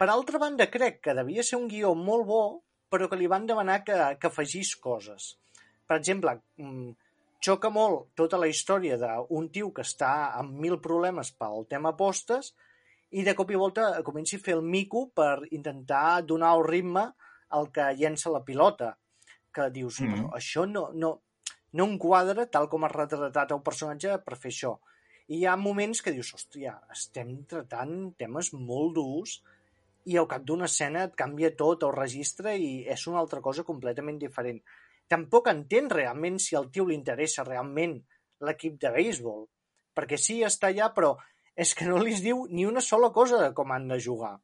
Per altra banda, crec que devia ser un guió molt bo, però que li van demanar que, que afegís coses. Per exemple, mm, xoca molt tota la història d'un tio que està amb mil problemes pel tema postes i de cop i volta comenci a fer el mico per intentar donar el ritme al que llença la pilota que dius, mm -hmm. això no, no, no enquadra tal com has retratat el personatge per fer això. I hi ha moments que dius, hòstia, estem tratant temes molt durs i al cap d'una escena et canvia tot el registre i és una altra cosa completament diferent. Tampoc entén realment si al tio li interessa realment l'equip de béisbol, perquè sí, està allà, però és que no li diu ni una sola cosa de com han de jugar.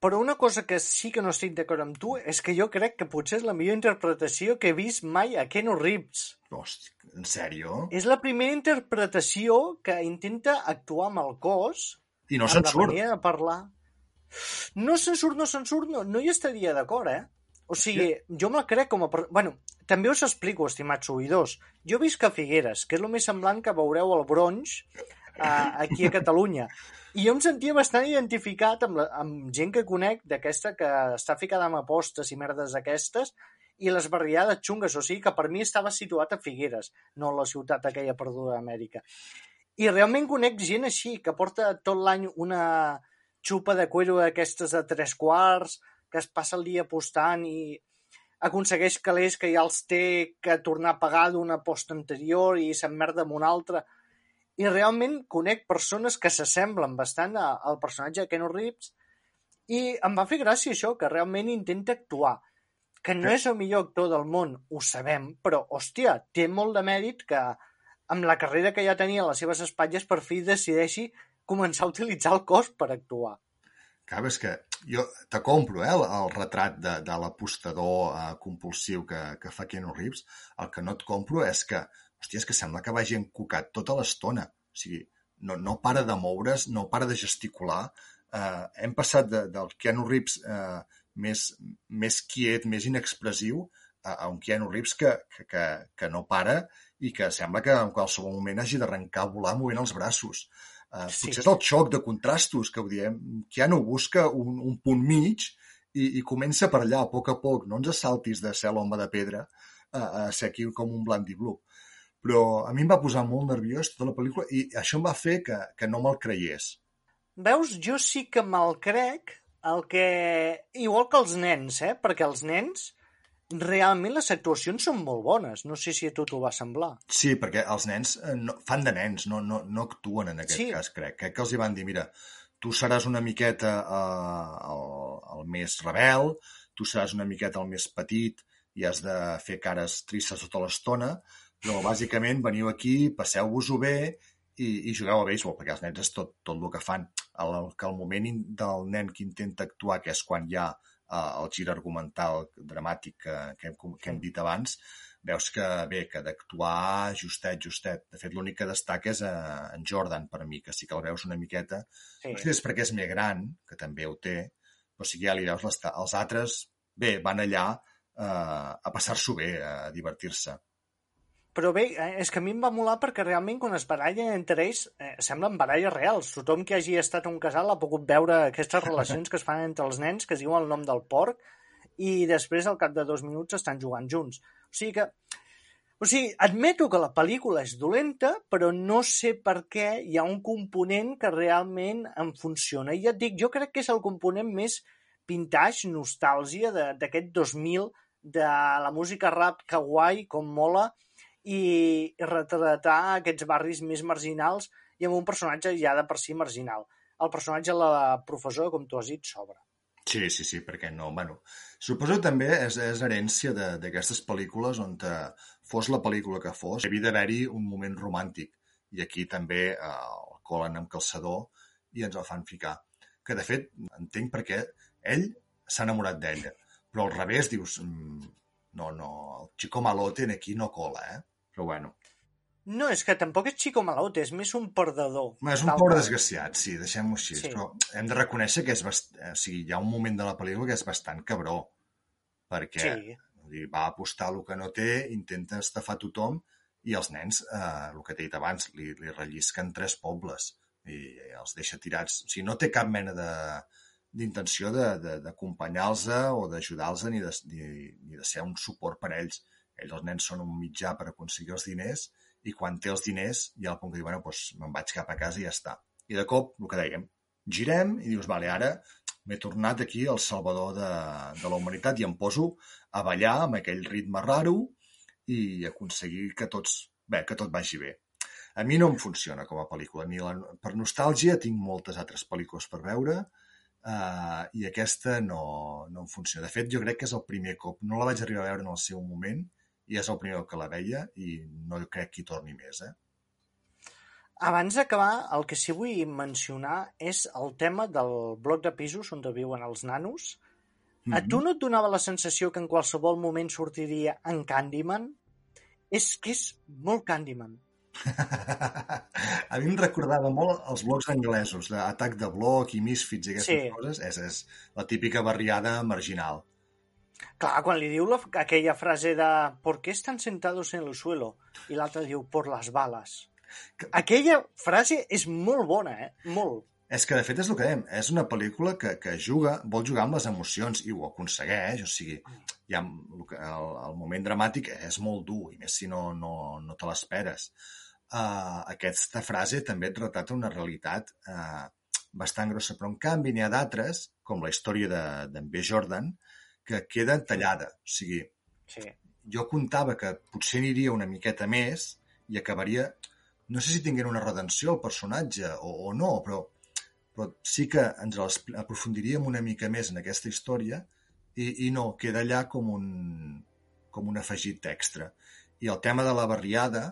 Però una cosa que sí que no estic d'acord amb tu és que jo crec que potser és la millor interpretació que he vist mai a Keno Reeves. Hosti, en sèrio? És la primera interpretació que intenta actuar amb el cos i no se'n surt. de parlar. No se'n surt, no se'n surt, no, no hi estaria d'acord, eh? O sigui, jo me'l crec com a... Bueno, també us explico, estimats oïdors. Jo visc a Figueres, que és el més semblant que veureu al Bronx uh, aquí a Catalunya. I jo em sentia bastant identificat amb, la, amb gent que conec d'aquesta que està ficada amb apostes i merdes d'aquestes i les barriades xungues, o sigui que per mi estava situat a Figueres, no a la ciutat aquella perduda d'Amèrica. I realment conec gent així, que porta tot l'any una xupa de cuero d'aquestes de tres quarts, que es passa el dia apostant i aconsegueix calés que ja els té que tornar a pagar d'una aposta anterior i s'emmerda amb una altra i realment conec persones que s'assemblen bastant a, al personatge de Keanu Reeves i em va fer gràcia això, que realment intenta actuar. Que no és el millor actor del món, ho sabem, però, hòstia, té molt de mèrit que amb la carrera que ja tenia a les seves espatlles per fi decideixi començar a utilitzar el cos per actuar. Clar, és que jo te compro eh, el, el retrat de, de l'apostador eh, compulsiu que, que fa Keanu Reeves. El que no et compro és que, hòstia, és que sembla que vagi encucat tota l'estona. O sigui, no, no para de moure's, no para de gesticular. Eh, hem passat de, del Keanu Reeves eh, més, més quiet, més inexpressiu, a, a un Keanu Reeves que, que, que, que no para i que sembla que en qualsevol moment hagi d'arrencar a volar movent els braços. Uh, sí. Potser és el xoc de contrastos que ho diem. Keanu busca un, un punt mig i, i comença per allà, a poc a poc. No ens saltis de ser l'home de pedra a, a ser aquí com un blanc i blu. Però a mi em va posar molt nerviós tota la pel·lícula i això em va fer que, que no me'l creiés. Veus, jo sí que me'l crec, el que... Igual que els nens, eh? Perquè els nens realment les actuacions són molt bones. No sé si a tu t'ho va semblar. Sí, perquè els nens eh, no, fan de nens, no, no, no actuen en aquest sí. cas, crec. Crec que els hi van dir, mira, tu seràs una miqueta eh, el, el més rebel, tu seràs una miqueta el més petit i has de fer cares tristes tota l'estona, però bàsicament veniu aquí, passeu-vos-ho bé i, i jugueu a béisbol, perquè els nens és tot, tot el que fan. El, que el moment del nen que intenta actuar, que és quan hi ha eh, el gir argumental dramàtic que, que, hem, que hem dit abans, veus que bé, que d'actuar justet, justet. De fet, l'únic que destaca és eh, en Jordan, per mi, que sí que el veus una miqueta. Sí. No sé si és perquè és més gran, que també ho té, però sí que ja li veus l'estat. Els altres, bé, van allà eh, a passar-s'ho bé, a divertir-se. Però bé, eh, és que a mi em va molar perquè realment quan es barallen entre ells eh, semblen baralles reals. Tothom que hagi estat a un casal ha pogut veure aquestes relacions que es fan entre els nens, que es diuen el nom del porc, i després al cap de dos minuts estan jugant junts. O sigui que... O sigui, admeto que la pel·lícula és dolenta, però no sé per què hi ha un component que realment em funciona. I ja et dic, jo crec que és el component més vintage, nostàlgia d'aquest 2000, de la música rap kawaii, com mola, i retratar aquests barris més marginals i amb un personatge ja de per si marginal. El personatge la professora, com tu has dit, s'obre. Sí, sí, sí, perquè no? Bueno, suposo també és, és herència d'aquestes pel·lícules on te, fos la pel·lícula que fos, havia d'haver-hi un moment romàntic. I aquí també eh, el colen amb calçador i ens el fan ficar. Que, de fet, entenc perquè ell s'ha enamorat d'ella. Però al revés, dius, mm, no, no, el Chico Malote aquí no cola, eh? Però bueno. No, és que tampoc és Chico Malote, és més un perdedor. És un pobre desgraciat, sí, deixem-ho així. Sí. Però hem de reconèixer que és bast... o sigui, hi ha un moment de la pel·lícula que és bastant cabró, perquè sí. dir, va apostar el que no té, intenta estafar tothom, i els nens, eh, el que t'he dit abans, li, li rellisquen tres pobles i els deixa tirats. O sigui, no té cap mena de d'intenció d'acompanyar-los o d'ajudar-los ni, de, ni, ni de ser un suport per a ells ells, els nens, són un mitjà per aconseguir els diners i quan té els diners hi ha el punt que diu, bueno, doncs me'n vaig cap a casa i ja està. I de cop, el que dèiem, girem i dius, vale, ara m'he tornat aquí el salvador de, de la humanitat i em poso a ballar amb aquell ritme raro i aconseguir que tots, bé, que tot vagi bé. A mi no em funciona com a pel·lícula. Ni la, per nostàlgia tinc moltes altres pel·lícules per veure uh, i aquesta no, no em funciona. De fet, jo crec que és el primer cop. No la vaig arribar a veure en el seu moment i és el primer que la veia i no crec que hi torni més, eh? Abans d'acabar, el que sí vull mencionar és el tema del bloc de pisos on viuen els nanos. Mm -hmm. A tu mhm. no et donava la sensació que en qualsevol moment sortiria en Candyman? És que és molt Candyman. a mi em recordava molt els blocs anglesos, d'atac de bloc i misfits i aquestes sí. coses. És, és la típica barriada marginal. Clar, quan li diu la, aquella frase de ¿por qué están sentados en el suelo? I l'altre diu por las balas. Aquella frase és molt bona, eh? Molt. És que, de fet, és el que dèiem. És una pel·lícula que, que juga, vol jugar amb les emocions i ho aconsegueix. O sigui, hi ha, el, el, el moment dramàtic és molt dur, i més si no, no, no te l'esperes. Uh, aquesta frase també et retrata una realitat uh, bastant grossa, però en canvi n'hi ha d'altres, com la història d'en B. Jordan, que queda tallada. O sigui, sí. jo comptava que potser aniria una miqueta més i acabaria, no sé si tinguin una redenció el personatge o, o no, però, però sí que ens aprofundiríem una mica més en aquesta història i, i no, queda allà com un, com un afegit extra. I el tema de la barriada,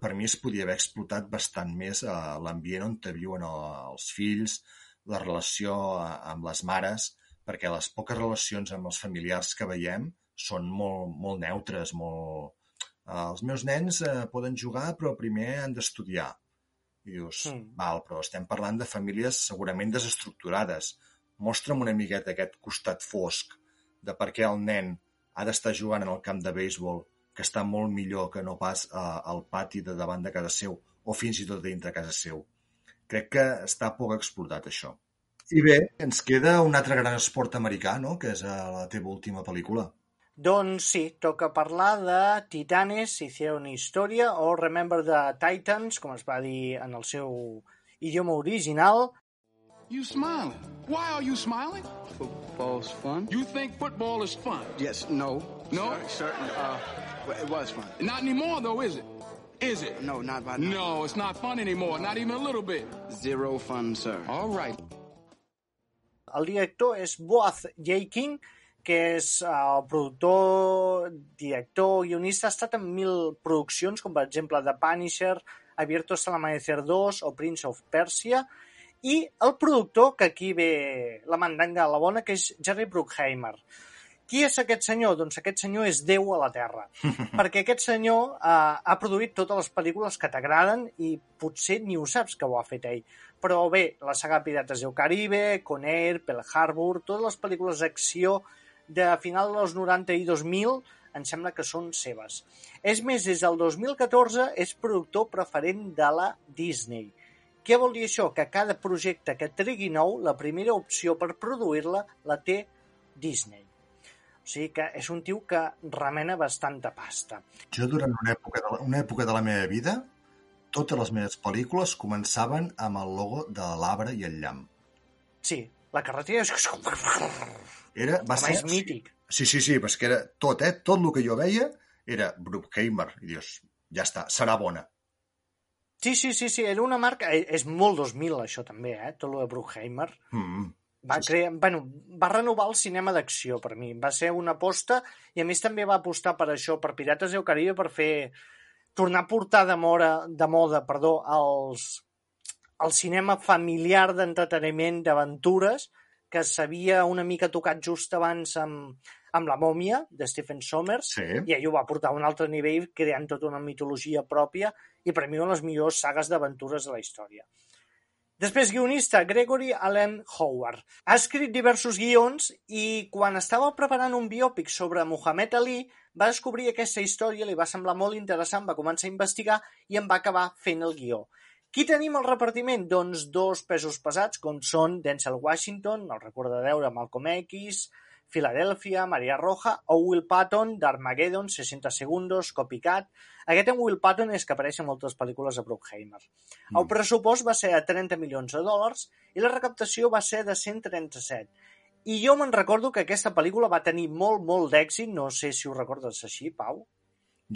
per mi es podia haver explotat bastant més a l'ambient on te viuen els fills, la relació amb les mares, perquè les poques relacions amb els familiars que veiem són molt, molt neutres, molt... Els meus nens eh, poden jugar, però primer han d'estudiar. I dius, mm. val, però estem parlant de famílies segurament desestructurades. Mostra'm una miqueta aquest costat fosc de per què el nen ha d'estar jugant en el camp de béisbol que està molt millor que no pas eh, al pati de davant de casa seu o fins i tot dintre casa seu. Crec que està poc explotat, això. I bé, ens queda un altre gran esport americà, no?, que és eh, la teva última pel·lícula. Doncs sí, toca parlar de Titanes, Hicieron Història, o Remember the Titans, com es va dir en el seu idioma original. You smiling. Why are you smiling? Football's fun. You think football is fun? Yes, no. No? Certain, uh, it was fun. Not anymore, though, is it? Is it? No, not by now. No, it's not fun anymore. Not even a little bit. Zero fun, sir. All right. El director és Boaz King, que és uh, el productor, director, guionista, ha estat en mil produccions, com per exemple The Punisher, Abierto hasta el Amanecer 2 o Prince of Persia, i el productor, que aquí ve la mandanga a la bona, que és Jerry Bruckheimer. Qui és aquest senyor? Doncs aquest senyor és Déu a la Terra, perquè aquest senyor eh, ha produït totes les pel·lícules que t'agraden i potser ni ho saps que ho ha fet ell. Però bé, la saga Pirates del Caribe, Con Air, Pearl Harbor, totes les pel·lícules d'acció de final dels 90 i 2000 em sembla que són seves. És més, des del 2014 és productor preferent de la Disney. Què vol dir això? Que cada projecte que trigui nou, la primera opció per produir-la la té Disney. O sigui que és un tio que remena bastanta pasta. Jo durant una època de la, una època de la meva vida, totes les meves pel·lícules començaven amb el logo de l'arbre i el llamp. Sí, la carretera és... Era, va ser... és mític. Sí, sí, sí, perquè era tot, eh? Tot el que jo veia era Bruckheimer. I dius, ja està, serà bona. Sí, sí, sí, sí, era una marca... Eh, és molt 2000, això, també, eh? Tot lo de Bruckheimer. Mm -hmm. Va, crear, bueno, va renovar el cinema d'acció per mi. Va ser una aposta i a més també va apostar per això, per Pirates del Caribe, per fer tornar a portar de, mora, de moda perdó, els, el cinema familiar d'entreteniment d'aventures que s'havia una mica tocat just abans amb, amb La mòmia, de Stephen Sommers, sí. i ell ho va portar a un altre nivell creant tota una mitologia pròpia i per mi una de les millors sagues d'aventures de la història. Després, guionista, Gregory Allen Howard. Ha escrit diversos guions i quan estava preparant un biòpic sobre Muhammad Ali va descobrir aquesta història, li va semblar molt interessant, va començar a investigar i en va acabar fent el guió. Qui tenim al repartiment? Doncs dos pesos pesats, com són Denzel Washington, el recordadeu de Malcolm X, Philadelphia, Maria Roja o Will Patton d'Armageddon, 60 segundos, Copycat. Aquest en Will Patton és que apareix en moltes pel·lícules de Bruckheimer. Mm. El pressupost va ser de 30 milions de dòlars i la recaptació va ser de 137. I jo me'n recordo que aquesta pel·lícula va tenir molt, molt d'èxit, no sé si ho recordes així, Pau.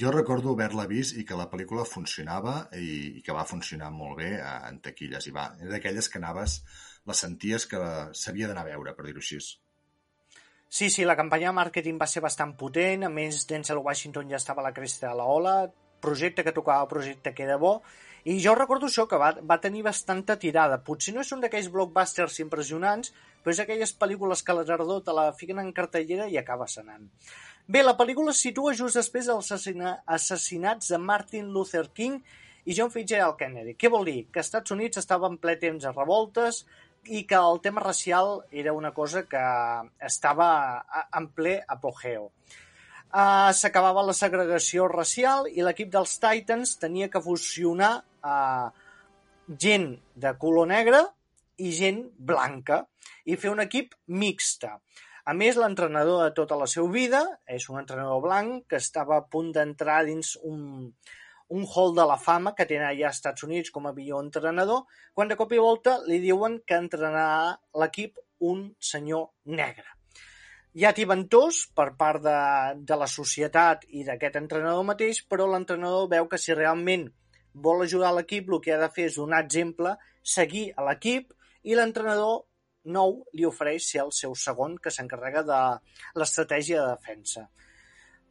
Jo recordo haver-la vist i que la pel·lícula funcionava i, i que va funcionar molt bé en taquilles. I va, era d'aquelles que anaves, la senties que s'havia d'anar a veure, per dir-ho així. Sí, sí, la campanya de màrqueting va ser bastant potent, a més Denzel Washington ja estava a la cresta de la ola, projecte que tocava, projecte que era bo, i jo recordo això, que va, va tenir bastanta tirada. Potser no és un d'aquells blockbusters impressionants, però és aquelles pel·lícules que la tardor te la fiquen en cartellera i acaba senant. Bé, la pel·lícula es situa just després dels assassinats de Martin Luther King i John Fitzgerald Kennedy. Què vol dir? Que als Estats Units estava en ple temps de revoltes, i que el tema racial era una cosa que estava en ple apogeo. Uh, S'acabava la segregació racial i l'equip dels Titans tenia que fusionar uh, gent de color negre i gent blanca i fer un equip mixta. A més, l'entrenador de tota la seva vida és un entrenador blanc que estava a punt d'entrar dins un, un hall de la fama que tenen allà als Estats Units com a millor entrenador, quan de cop i volta li diuen que entrenarà l'equip un senyor negre. Hi ha tibantors per part de, de la societat i d'aquest entrenador mateix, però l'entrenador veu que si realment vol ajudar l'equip, el que ha de fer és donar exemple, seguir a l'equip i l'entrenador nou li ofereix ser el seu segon que s'encarrega de l'estratègia de defensa.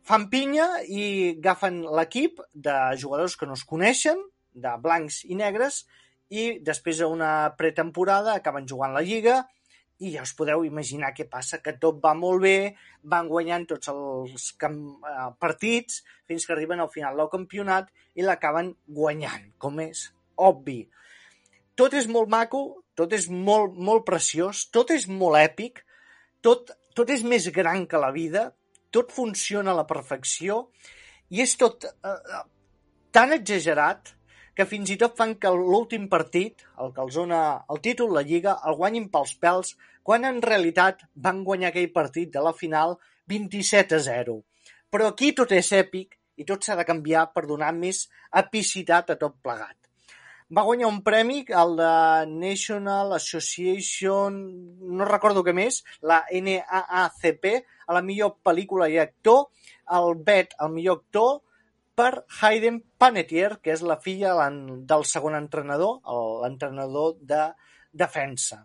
Fan pinya i agafen l'equip de jugadors que no es coneixen, de blancs i negres, i després d'una pretemporada acaben jugant la Lliga i ja us podeu imaginar què passa, que tot va molt bé, van guanyant tots els eh, partits fins que arriben al final del campionat i l'acaben guanyant, com és obvi. Tot és molt maco, tot és molt, molt preciós, tot és molt èpic, tot, tot és més gran que la vida, tot funciona a la perfecció i és tot eh, eh tan exagerat que fins i tot fan que l'últim partit, el que els dona el títol, la Lliga, el guanyin pels pèls, quan en realitat van guanyar aquell partit de la final 27 a 0. Però aquí tot és èpic i tot s'ha de canviar per donar més epicitat a tot plegat. Va guanyar un premi, el de National Association, no recordo què més, la NAACP, a la millor pel·lícula i actor, el BET, el millor actor, per Hayden Panettiere, que és la filla del segon entrenador, l'entrenador de defensa.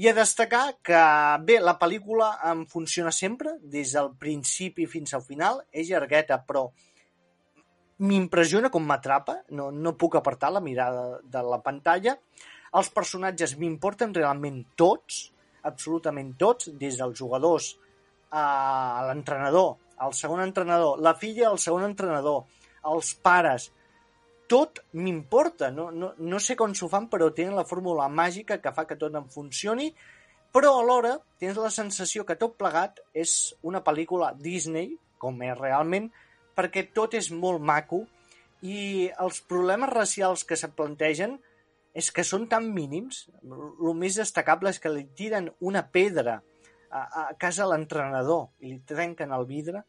I a destacar que, bé, la pel·lícula em funciona sempre, des del principi fins al final, és llargueta, però m'impressiona com m'atrapa, no, no puc apartar la mirada de la pantalla. Els personatges m'importen realment tots, absolutament tots, des dels jugadors a l'entrenador, el segon entrenador, la filla del segon entrenador, els pares, tot m'importa. No, no, no sé com s'ho fan, però tenen la fórmula màgica que fa que tot em funcioni, però alhora tens la sensació que tot plegat és una pel·lícula Disney, com és realment, perquè tot és molt maco i els problemes racials que se plantegen és que són tan mínims. El més destacable és que li tiren una pedra a, a casa l'entrenador i li trenquen el vidre,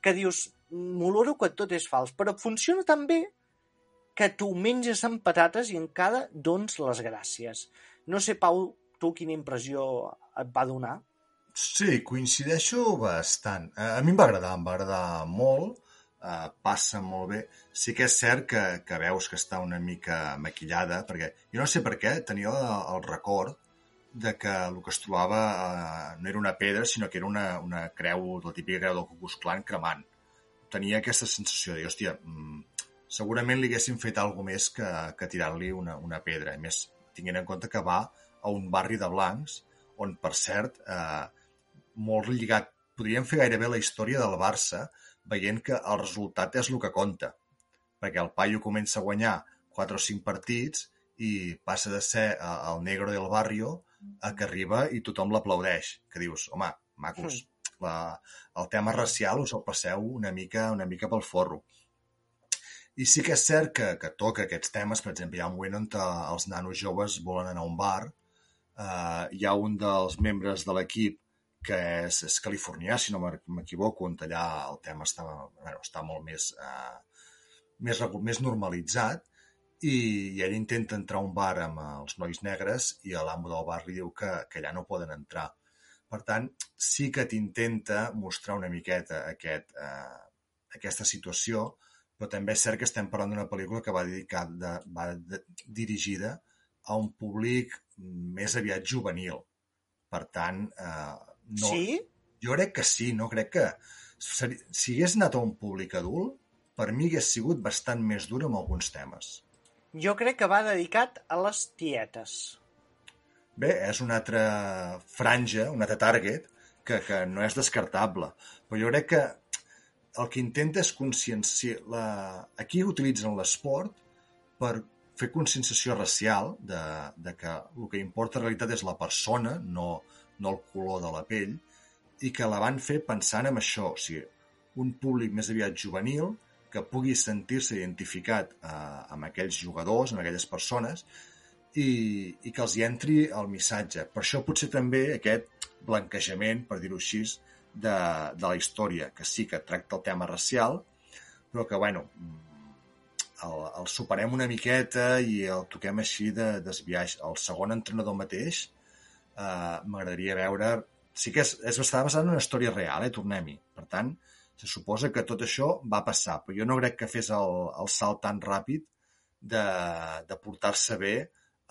que dius, m'oloro que tot és fals, però funciona tan bé que tu menges amb patates i encara dones les gràcies. No sé, Pau, tu quina impressió et va donar? Sí, coincideixo bastant. A mi em va agradar, em va agradar molt, uh, passa molt bé. Sí que és cert que, que veus que està una mica maquillada, perquè jo no sé per què tenia el, record de que el que es trobava eh, no era una pedra, sinó que era una, una creu, la típica creu del Cucus Clan cremant. Tenia aquesta sensació de, hòstia, mm, segurament li haguessin fet alguna més que, que tirar-li una, una pedra. A més, tinguent en compte que va a un barri de blancs, on, per cert, eh, molt lligat, podríem fer gairebé la història del Barça, veient que el resultat és el que compta. Perquè el paio comença a guanyar 4 o 5 partits i passa de ser eh, el negro del barrio a que arriba i tothom l'aplaudeix. Que dius, home, macos, mm. la, el tema racial us el passeu una mica, una mica pel forro. I sí que és cert que, que toca aquests temes, per exemple, hi ha un moment on els nanos joves volen anar a un bar, eh, hi ha un dels membres de l'equip que és, és californià, si no m'equivoco, on allà el tema està, bueno, està molt més, eh, més, més normalitzat, i, i ell intenta entrar a un bar amb els nois negres i l'amo del bar li diu que, que allà no poden entrar. Per tant, sí que t'intenta mostrar una miqueta aquest, eh, aquesta situació, però també és cert que estem parlant d'una pel·lícula que va, dedicada, va de, dirigida a un públic més aviat juvenil. Per tant, eh, no, sí? jo crec que sí, no crec que... Si hagués anat a un públic adult, per mi hagués sigut bastant més dur amb alguns temes. Jo crec que va dedicat a les tietes. Bé, és una altra franja, un altre target, que, que no és descartable. Però jo crec que el que intenta és conscienciar... La... Aquí utilitzen l'esport per fer conscienciació racial de, de que el que importa en realitat és la persona, no, no el color de la pell, i que la van fer pensant en això, o sigui, un públic més aviat juvenil, que pugui sentir-se identificat eh, amb aquells jugadors, amb aquelles persones, i, i que els hi entri el missatge. Per això potser també aquest blanquejament, per dir-ho així, de, de la història, que sí que tracta el tema racial, però que, bueno, el, el superem una miqueta i el toquem així de desviar. El segon entrenador mateix eh, m'agradaria veure... Sí que és, és bastant basat en una història real, eh? tornem-hi. Per tant, se suposa que tot això va passar, però jo no crec que fes el, el salt tan ràpid de, de portar-se bé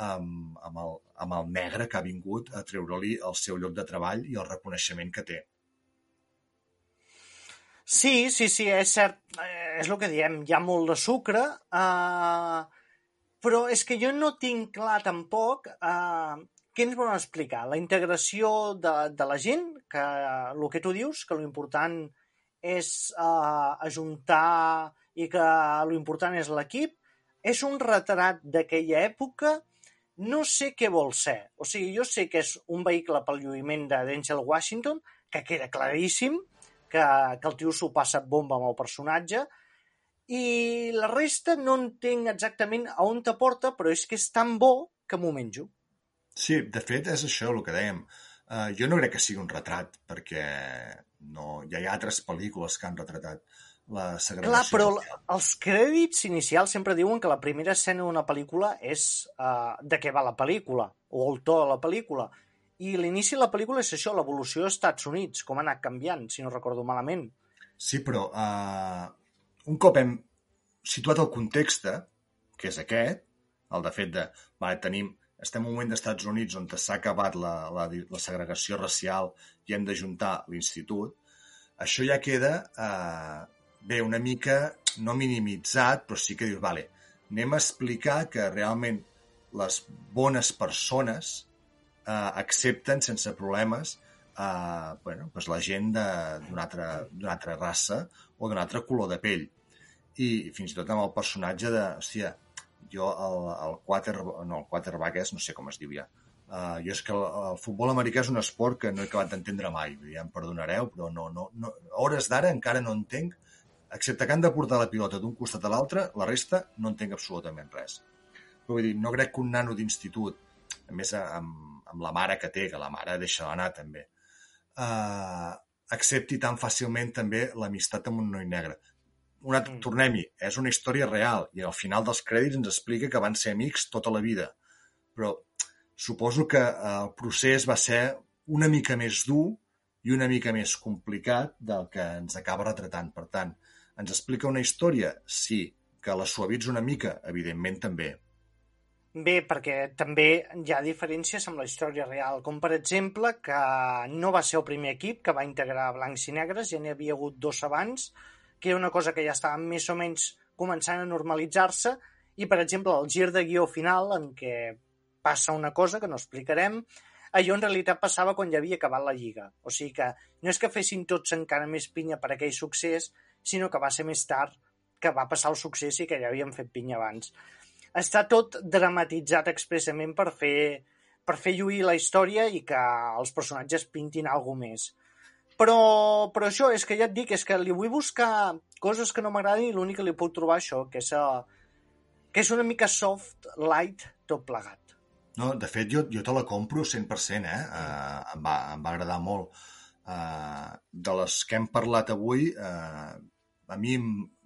amb, amb, el, amb el negre que ha vingut a treure-li el seu lloc de treball i el reconeixement que té. Sí, sí, sí, és cert. Eh, és el que diem, hi ha molt de sucre, eh, però és que jo no tinc clar tampoc eh, què ens volen explicar. La integració de, de la gent, que el que tu dius, que l'important és eh, ajuntar i que l'important és l'equip, és un retrat d'aquella època no sé què vol ser. O sigui, jo sé que és un vehicle pel lluïment de Denzel Washington, que queda claríssim, que, que el tio s'ho passa bomba amb el personatge, i la resta no entenc exactament a on te porta, però és que és tan bo que m'ho menjo. Sí, de fet, és això el que dèiem. Uh, jo no crec que sigui un retrat, perquè no, ja hi ha altres pel·lícules que han retratat la segregació. Clar, però els crèdits inicials sempre diuen que la primera escena d'una pel·lícula és uh, de què va la pel·lícula, o el to de la pel·lícula. I l'inici de la pel·lícula és això, l'evolució dels Estats Units, com ha anat canviant, si no recordo malament. Sí, però uh, un cop hem situat el context, que és aquest, el de fet de, vale, tenim, estem en un moment dels Estats Units on s'ha acabat la, la, la segregació racial i hem d'ajuntar l'institut, això ja queda eh, bé, una mica, no minimitzat, però sí que dius, vale, anem a explicar que realment les bones persones eh, accepten sense problemes eh, bueno, pues la gent d'una altra, altra raça o d'un altre color de pell. I fins i tot amb el personatge de, hòstia, jo el, el quarter, no, el quarterback és, no sé com es diu ja, Uh, jo és que el, el futbol americà és un esport que no he acabat d'entendre mai. Ja em perdonareu, però no, no, no, hores d'ara encara no entenc excepte que han de portar la pilota d'un costat a l'altre, la resta no entenc absolutament res. Però vull dir, no crec que un nano d'institut, a més amb, amb la mare que té, que la mare deixa anar també, uh, accepti tan fàcilment també l'amistat amb un noi negre. Una, mm. Tornem-hi, és una història real i al final dels crèdits ens explica que van ser amics tota la vida. Però suposo que el procés va ser una mica més dur i una mica més complicat del que ens acaba retratant. Per tant, ens explica una història? Sí. Que la suavitza una mica? Evidentment també. Bé, perquè també hi ha diferències amb la història real, com per exemple que no va ser el primer equip que va integrar blancs i negres, ja n'hi havia hagut dos abans, que era una cosa que ja estava més o menys començant a normalitzar-se, i per exemple el gir de guió final en què passa una cosa que no explicarem, allò en realitat passava quan ja havia acabat la lliga. O sigui que no és que fessin tots encara més pinya per aquell succés, sinó que va ser més tard que va passar el succés i que ja havien fet pinya abans. Està tot dramatitzat expressament per fer, per fer lluir la història i que els personatges pintin alguna més. Però, però això, és que ja et dic, és que li vull buscar coses que no m'agradin i l'únic que li puc trobar això, que és, uh, que és una mica soft, light, tot plegat. No, de fet, jo, jo te la compro 100%, eh? Uh, em, va, em va agradar molt. Uh, de les que hem parlat avui, uh, a mi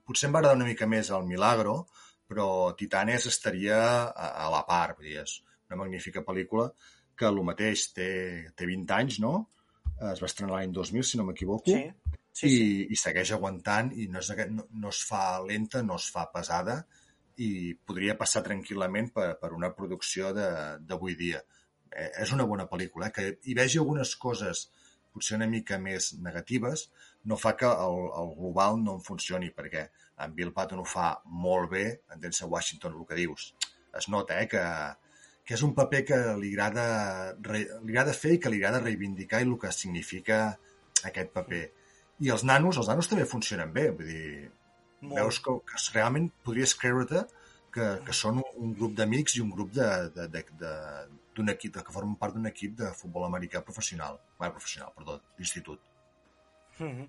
potser em va agradar una mica més el Milagro, però Titanes estaria a, a la part, vull dir, és una magnífica pel·lícula que el mateix té, té 20 anys, no? Es va estrenar l'any 2000, si no m'equivoco, sí, sí, i, sí. i segueix aguantant i no, és, no, no es fa lenta, no es fa pesada i podria passar tranquil·lament per, per una producció d'avui dia. Eh, és una bona pel·lícula, eh? que hi vegi algunes coses potser una mica més negatives, no fa que el, el global no en funcioni, perquè en Bill Patton ho fa molt bé, en Denzel Washington, el que dius. Es nota eh, que, que és un paper que li agrada, li agrada fer i que li agrada reivindicar i el que significa aquest paper. I els nanos, els nanos també funcionen bé, vull dir, molt. veus que, que realment podries creure-te que, que són un, un grup d'amics i un grup de, de, de, de, d'un equip, que formen part d'un equip de futbol americà professional, bueno, professional, perdó, d'institut. Mm -hmm.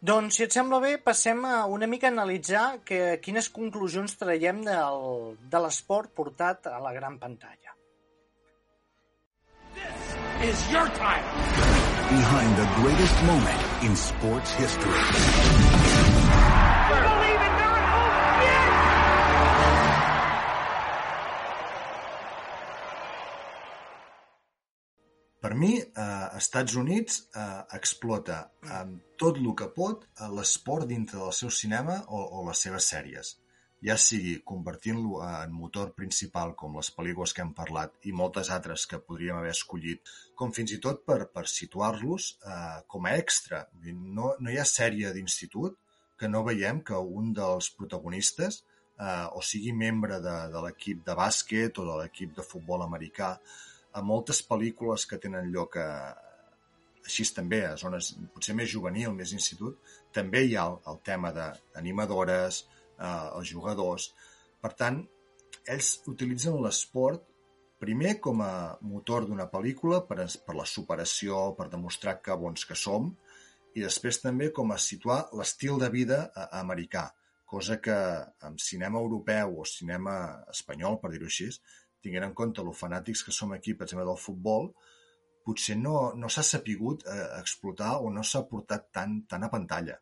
Doncs, si et sembla bé, passem a una mica a analitzar que, quines conclusions traiem del, de l'esport portat a la gran pantalla. This is your time. Behind the greatest moment in sports history. Per mi, eh, Estats Units eh, explota amb tot el que pot l'esport dintre del seu cinema o, o les seves sèries. ja sigui convertint-lo en motor principal, com les pel·lícules que hem parlat, i moltes altres que podríem haver escollit, com fins i tot per, per situar-los eh, com a extra. No, no hi ha sèrie d'institut que no veiem que un dels protagonistes eh, o sigui membre de, de l'equip de bàsquet o de l'equip de futbol americà, a moltes pel·lícules que tenen lloc a, així també a zones potser més juvenil, més institut, també hi ha el, el tema d'animadores, eh, els jugadors. Per tant, ells utilitzen l'esport primer com a motor d'una pel·lícula per, per la superació, per demostrar que bons que som, i després també com a situar l'estil de vida americà, cosa que en cinema europeu o cinema espanyol, per dir-ho així, tinguent en compte lo fanàtics que som aquí, per exemple, del futbol, potser no, no s'ha sapigut eh, explotar o no s'ha portat tant, tant a pantalla.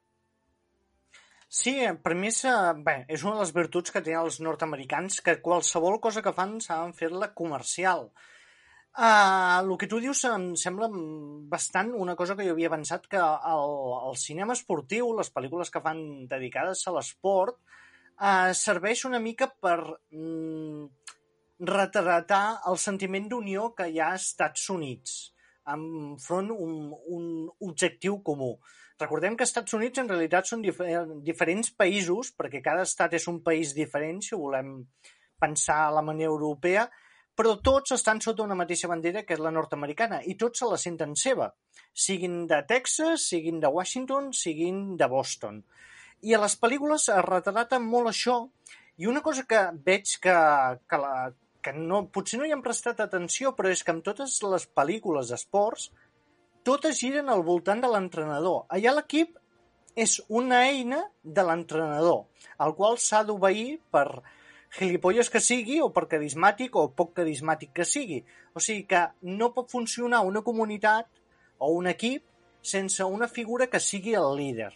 Sí, per mi és, bé, és una de les virtuts que tenen els nord-americans, que qualsevol cosa que fan saben fer-la comercial. Uh, el que tu dius em sembla bastant una cosa que jo havia pensat, que el, el cinema esportiu, les pel·lícules que fan dedicades a l'esport, uh, serveix una mica per mm, retratar el sentiment d'unió que hi ha als Estats Units enfront un, un objectiu comú. Recordem que Estats Units en realitat són dif diferents països, perquè cada estat és un país diferent, si volem pensar a la manera europea, però tots estan sota una mateixa bandera que és la nord-americana i tots se la senten seva, siguin de Texas, siguin de Washington, siguin de Boston. I a les pel·lícules es retrata molt això i una cosa que veig que, que, la, que no, potser no hi hem prestat atenció, però és que en totes les pel·lícules d'esports totes giren al voltant de l'entrenador. Allà l'equip és una eina de l'entrenador, al qual s'ha d'obeir per gilipolles que sigui o per carismàtic o poc carismàtic que sigui. O sigui que no pot funcionar una comunitat o un equip sense una figura que sigui el líder.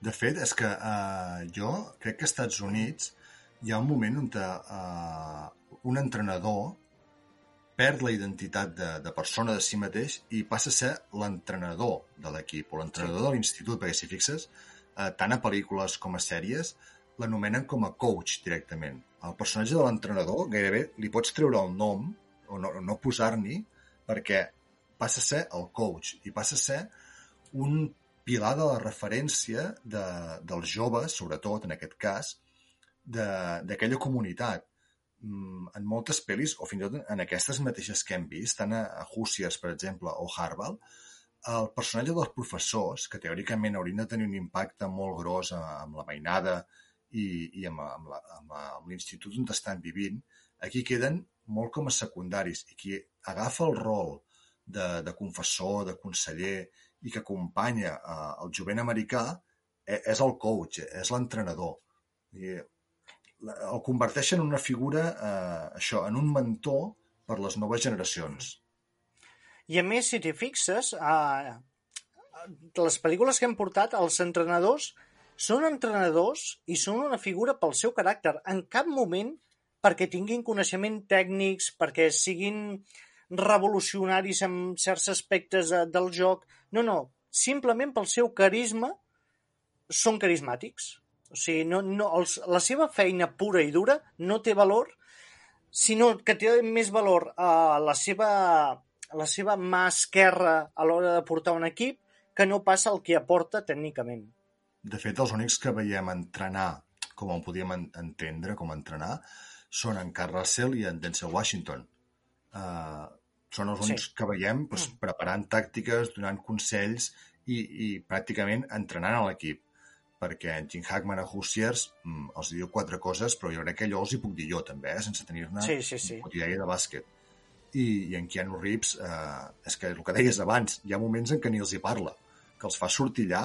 De fet, és que uh, jo crec que als Estats Units hi ha un moment on uh, un entrenador perd la identitat de, de persona de si mateix i passa a ser l'entrenador de l'equip o l'entrenador sí. de l'institut, perquè si fixes, eh, tant a pel·lícules com a sèries, l'anomenen com a coach directament. El personatge de l'entrenador gairebé li pots treure el nom o no, no posar-n'hi perquè passa a ser el coach i passa a ser un pilar de la referència de, dels joves, sobretot en aquest cas, d'aquella comunitat Mm, en moltes pel·lis, o fins i tot en aquestes mateixes que hem vist, tant a, Hoosiers, per exemple, o Harvard, el personatge dels professors, que teòricament haurien de tenir un impacte molt gros amb la mainada i, i amb, amb, l'institut on estan vivint, aquí queden molt com a secundaris i qui agafa el rol de, de confessor, de conseller i que acompanya eh, el jovent americà eh, és el coach, és l'entrenador. El converteixen en una figura, eh, això, en un mentor per les noves generacions. I a més, si t'hi fixes, eh, les pel·lícules que hem portat, els entrenadors són entrenadors i són una figura pel seu caràcter. En cap moment perquè tinguin coneixement tècnics, perquè siguin revolucionaris en certs aspectes eh, del joc. No, no, simplement pel seu carisma són carismàtics. O sigui, no, no, els, la seva feina pura i dura no té valor, sinó que té més valor a la seva, la seva mà esquerra a l'hora de portar un equip que no passa el que aporta tècnicament. De fet, els únics que veiem entrenar, com ho podíem entendre, com entrenar, són en Carl Russell i en Denzel Washington. Uh, són els únics sí. que veiem doncs, preparant tàctiques, donant consells i, i pràcticament entrenant a l'equip perquè en Jim Hackman a Hoosiers mm, els diu quatre coses, però jo crec que allò els hi puc dir jo també, eh, sense tenir-ne sí, sí, sí. quotidià de bàsquet. I, I en Keanu Reeves, eh, és que el que deies abans, hi ha moments en què ni els hi parla, que els fa sortir allà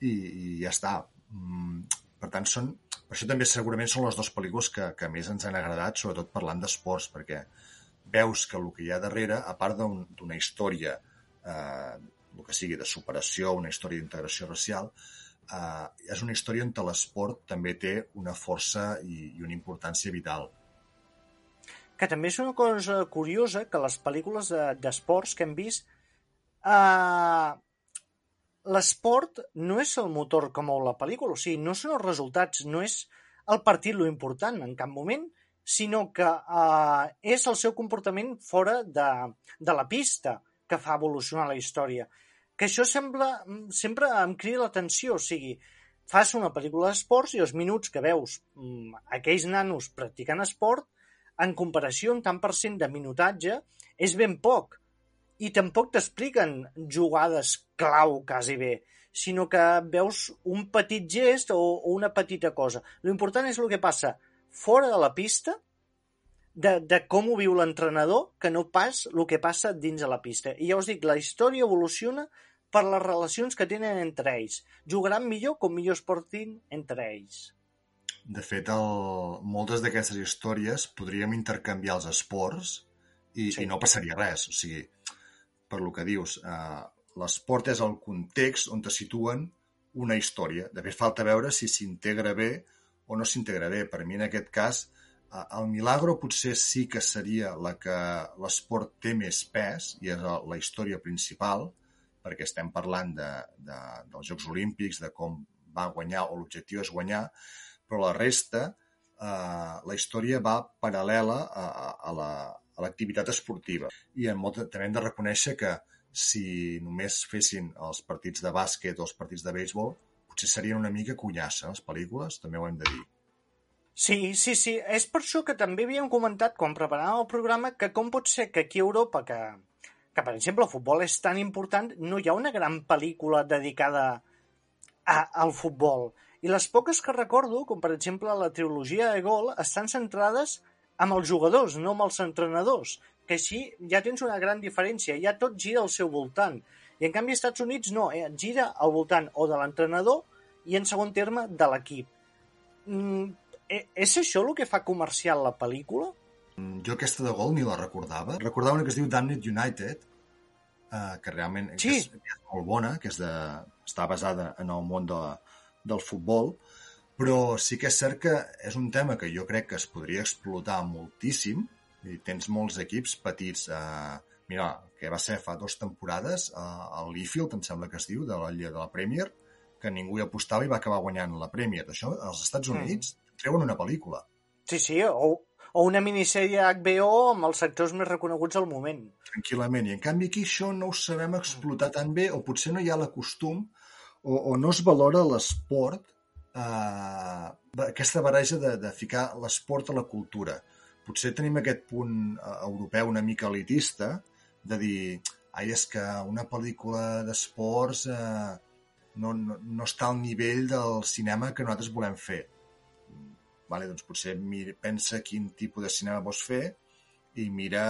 i, i ja està. Mm, per tant, són, per això també segurament són les dues pel·lícules que, que més ens han agradat, sobretot parlant d'esports, perquè veus que el que hi ha darrere, a part d'una un, història, eh, el que sigui, de superació, una història d'integració racial, és una història on l'esport també té una força i, i una importància vital. Que també és una cosa curiosa que les pel·lícules d'esports que hem vist eh, l'esport no és el motor que mou la pel·lícula, o sigui, no són els resultats, no és el partit lo important en cap moment, sinó que eh, és el seu comportament fora de, de la pista que fa evolucionar la història. Que això sembla, sempre em crida l'atenció, o sigui, fas una pel·lícula d'esports i els minuts que veus mm, aquells nanos practicant esport, en comparació amb tant per cent de minutatge, és ben poc. I tampoc t'expliquen jugades clau, quasi bé, sinó que veus un petit gest o, o una petita cosa. L'important és el que passa fora de la pista, de, de com ho viu l'entrenador, que no pas el que passa dins de la pista. I ja us dic, la història evoluciona per les relacions que tenen entre ells. Jugaran millor com millor es portin entre ells. De fet, el... moltes d'aquestes històries podríem intercanviar els esports i, Sí. i no passaria res. O sigui, per lo que dius, eh, l'esport és el context on te situen una història. De fet, falta veure si s'integra bé o no s'integra bé. Per mi, en aquest cas, eh, el Milagro potser sí que seria la que l'esport té més pes i és la- la història principal, perquè estem parlant de, de, dels Jocs Olímpics, de com va guanyar o l'objectiu és guanyar, però la resta, eh, la història va paral·lela a, a, a la- l'activitat esportiva. I en molta, també hem de reconèixer que si només fessin els partits de bàsquet o els partits de béisbol, potser serien una mica cunyassa, les pel·lícules, també ho hem de dir. Sí, sí, sí. És per això que també havíem comentat quan preparàvem el programa que com pot ser que aquí a Europa, que, que per exemple el futbol és tan important, no hi ha una gran pel·lícula dedicada a, al futbol. I les poques que recordo, com per exemple la trilogia de Gol, estan centrades amb els jugadors, no amb els entrenadors, que així ja tens una gran diferència, ja tot gira al seu voltant. I en canvi als Estats Units no, eh, gira al voltant o de l'entrenador i en segon terme de l'equip. Mm, eh, és això el que fa comercial la pel·lícula? Mm, Jo aquesta de gol ni la recordava. Recordava una que es diu Damned United, eh, que realment Sí. que és, que és molt bona, que és de, està basada en el món de, del futbol, però sí que és cert que és un tema que jo crec que es podria explotar moltíssim. I tens molts equips petits. Eh, mira, que va ser fa dues temporades, eh, el Leafield, em sembla que es diu, de la, de la Premier, que ningú hi apostava i va acabar guanyant la Premier. Això, als Estats Units, treuen una pel·lícula. Sí, sí, o, o una minissèrie HBO amb els sectors més reconeguts al moment. tranquil·lament. I en canvi aquí això no ho sabem explotar tan bé o potser no hi ha la costum o, o no es valora l'esport eh, aquesta barreja de, de ficar l'esport a la cultura. Potser tenim aquest punt eh, europeu una mica elitista de dir ai, és que una pel·lícula d'esports eh, no, no, no està al nivell del cinema que nosaltres volem fer. Vale, doncs potser mir, pensa quin tipus de cinema vols fer i mira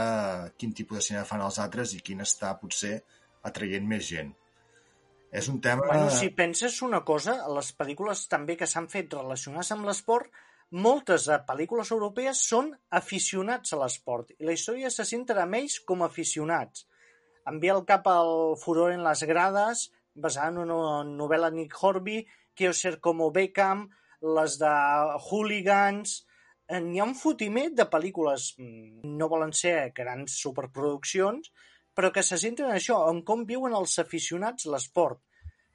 quin tipus de cinema fan els altres i quin està potser atraient més gent. És un tema... Bueno, si penses una cosa, les pel·lícules també que s'han fet relacionades amb l'esport, moltes pel·lícules europees són aficionats a l'esport i la història se centra en ells com a aficionats. Em ve al cap el Furor en les grades, basada en una novel·la Nick Horby, ser como Beckham, les de Hooligans... Eh, N'hi ha un fotimer de pel·lícules, mm, no volen ser grans superproduccions, però que se centren en això, en com viuen els aficionats l'esport.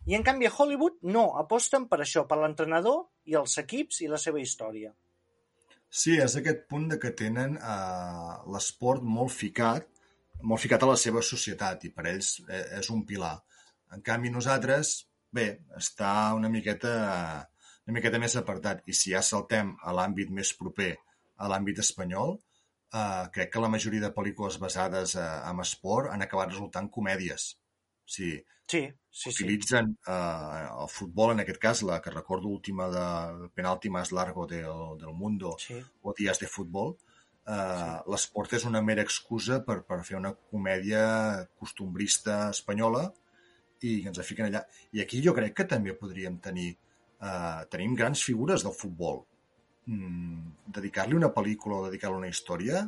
I en canvi a Hollywood no, aposten per això, per l'entrenador i els equips i la seva història. Sí, és aquest punt de que tenen eh, l'esport molt ficat, molt ficat a la seva societat i per ells eh, és un pilar. En canvi nosaltres, bé, està una miqueta, una miqueta més apartat i si ja saltem a l'àmbit més proper, a l'àmbit espanyol, eh, crec que la majoria de pel·lícules basades eh, en esport han acabat resultant comèdies. O sigui, Sí, sí, sí. utilitzen eh, el futbol, en aquest cas, la que recordo última de penalti més largo del, del mundo, sí. o dies de futbol, eh, sí. l'esport és una mera excusa per, per fer una comèdia costumbrista espanyola i ens la fiquen allà. I aquí jo crec que també podríem tenir eh, tenim grans figures del futbol. Mm, dedicar-li una pel·lícula o dedicar-li una història,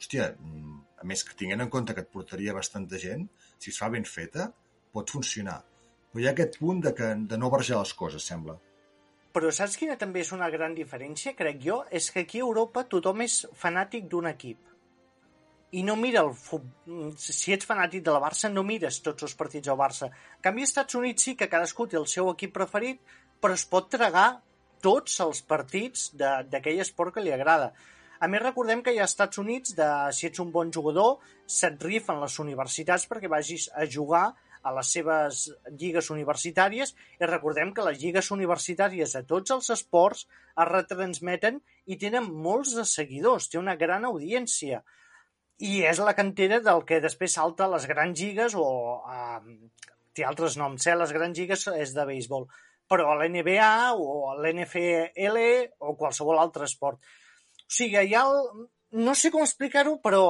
hòstia, mm, a més que tinguent en compte que et portaria bastanta gent, si es fa ben feta, pot funcionar. Però hi ha aquest punt de, que, de no barrejar les coses, sembla. Però saps quina també és una gran diferència, crec jo? És que aquí a Europa tothom és fanàtic d'un equip. I no mira el futbol... Si ets fanàtic de la Barça, no mires tots els partits del Barça. En canvi, als Estats Units sí que cadascú té el seu equip preferit, però es pot tragar tots els partits d'aquell esport que li agrada. A més, recordem que hi ha Estats Units, de, si ets un bon jugador, se't rifen les universitats perquè vagis a jugar a les seves lligues universitàries i recordem que les lligues universitàries de tots els esports es retransmeten i tenen molts de seguidors, té una gran audiència i és la cantera del que després salta a les grans lligues o eh, té altres noms, eh? les grans lligues és de béisbol, però a l'NBA o a l'NFL o qualsevol altre esport. O sigui, hi ha el... no sé com explicar-ho, però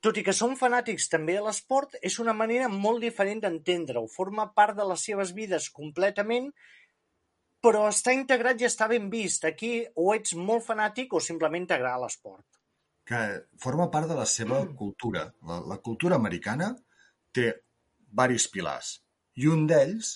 tot i que som fanàtics també de l'esport, és una manera molt diferent d'entendre-ho. Forma part de les seves vides completament, però està integrat i està ben vist. Aquí o ets molt fanàtic o simplement t'agrada l'esport. que forma part de la seva cultura. La, la cultura americana té varis pilars i un d'ells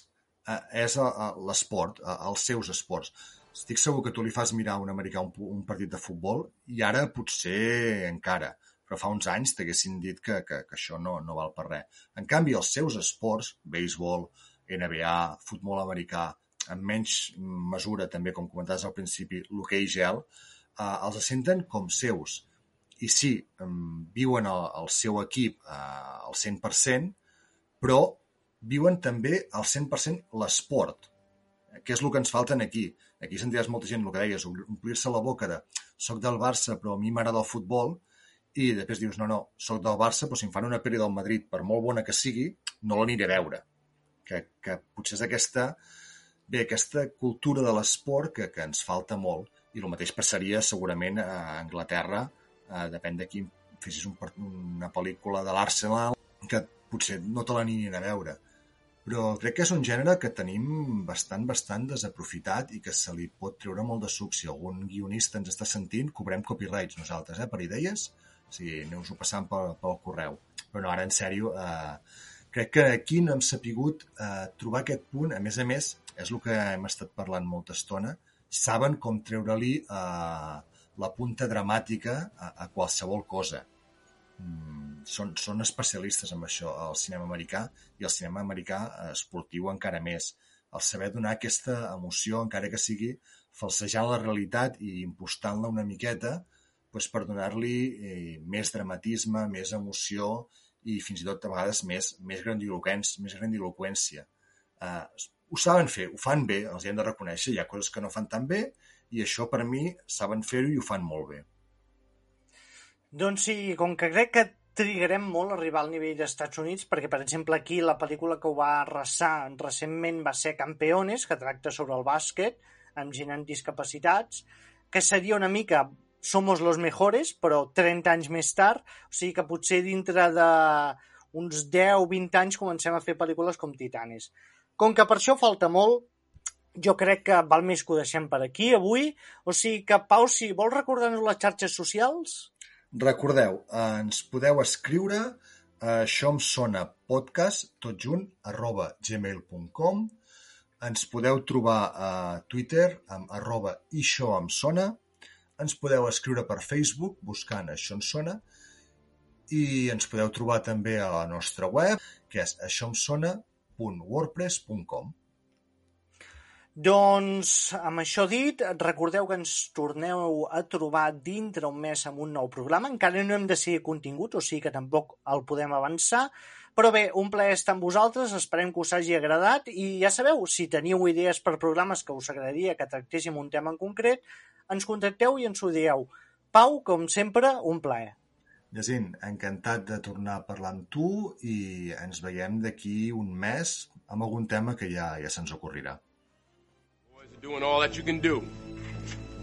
és eh, eh, l'esport, eh, els seus esports. Estic segur que tu li fas mirar a un americà un, un partit de futbol i ara potser encara, però fa uns anys t'haguessin dit que, que, que això no, no val per res. En canvi, els seus esports, béisbol, NBA, futbol americà, en menys mesura també, com comentaves al principi, l'hoquei gel, eh, els senten com seus. I sí, viuen el, el seu equip eh, al 100%, però viuen també al 100% l'esport, que és el que ens falten aquí. Aquí sentiràs molta gent, el que deies, omplir-se la boca de soc del Barça, però a mi m'agrada el futbol, i després dius, no, no, soc del Barça, però si em fan una pel·li del Madrid, per molt bona que sigui, no l'aniré a veure. Que, que potser és aquesta, bé, aquesta cultura de l'esport que, que ens falta molt, i el mateix passaria segurament a Anglaterra, eh, depèn de qui fessis un, una pel·lícula de l'Arsenal, que potser no te l'anirien a veure. Però crec que és un gènere que tenim bastant, bastant desaprofitat i que se li pot treure molt de suc. Si algun guionista ens està sentint, cobrem copyrights nosaltres, eh, per idees. O sigui, aneu-ho passant pel, pel correu. Però no, ara, en sèrio, eh, crec que aquí no hem sapigut eh, trobar aquest punt. A més a més, és el que hem estat parlant molta estona, saben com treure-li eh, la punta dramàtica a, a qualsevol cosa. Mm, són, són especialistes en això, el cinema americà i el cinema americà eh, esportiu encara més. El saber donar aquesta emoció, encara que sigui falsejant la realitat i impostant-la una miqueta, doncs per donar-li eh, més dramatisme, més emoció i fins i tot a vegades més, més grandiloquència. Més grandiloquència. Eh, ho saben fer, ho fan bé, els hi hem de reconèixer. Hi ha coses que no fan tan bé i això per mi saben fer-ho i ho fan molt bé. Doncs sí, com que crec que trigarem molt a arribar al nivell dels Estats Units, perquè, per exemple, aquí la pel·lícula que ho va arrasar recentment va ser Campeones, que tracta sobre el bàsquet, amb gent amb discapacitats, que seria una mica Somos los mejores, però 30 anys més tard, o sigui que potser dintre de uns 10 o 20 anys comencem a fer pel·lícules com Titanes. Com que per això falta molt, jo crec que val més que ho deixem per aquí avui, o sigui que, Pau, si vols recordar-nos les xarxes socials... Recordeu, ens podeu escriure a això em sona podcast, tot junt, arroba gmail.com. Ens podeu trobar a Twitter amb arroba això em sona. Ens podeu escriure per Facebook buscant això em sona. I ens podeu trobar també a la nostra web, que és aixòemsona.wordpress.com. Doncs, amb això dit, recordeu que ens torneu a trobar dintre un mes amb un nou programa. Encara no hem decidit contingut, o sigui que tampoc el podem avançar. Però bé, un plaer estar amb vosaltres, esperem que us hagi agradat i ja sabeu, si teniu idees per programes que us agradaria que tractéssim un tema en concret, ens contacteu i ens ho dieu. Pau, com sempre, un plaer. Jacint, encantat de tornar a parlar amb tu i ens veiem d'aquí un mes amb algun tema que ja, ja se'ns ocorrirà. Doing all that you can do.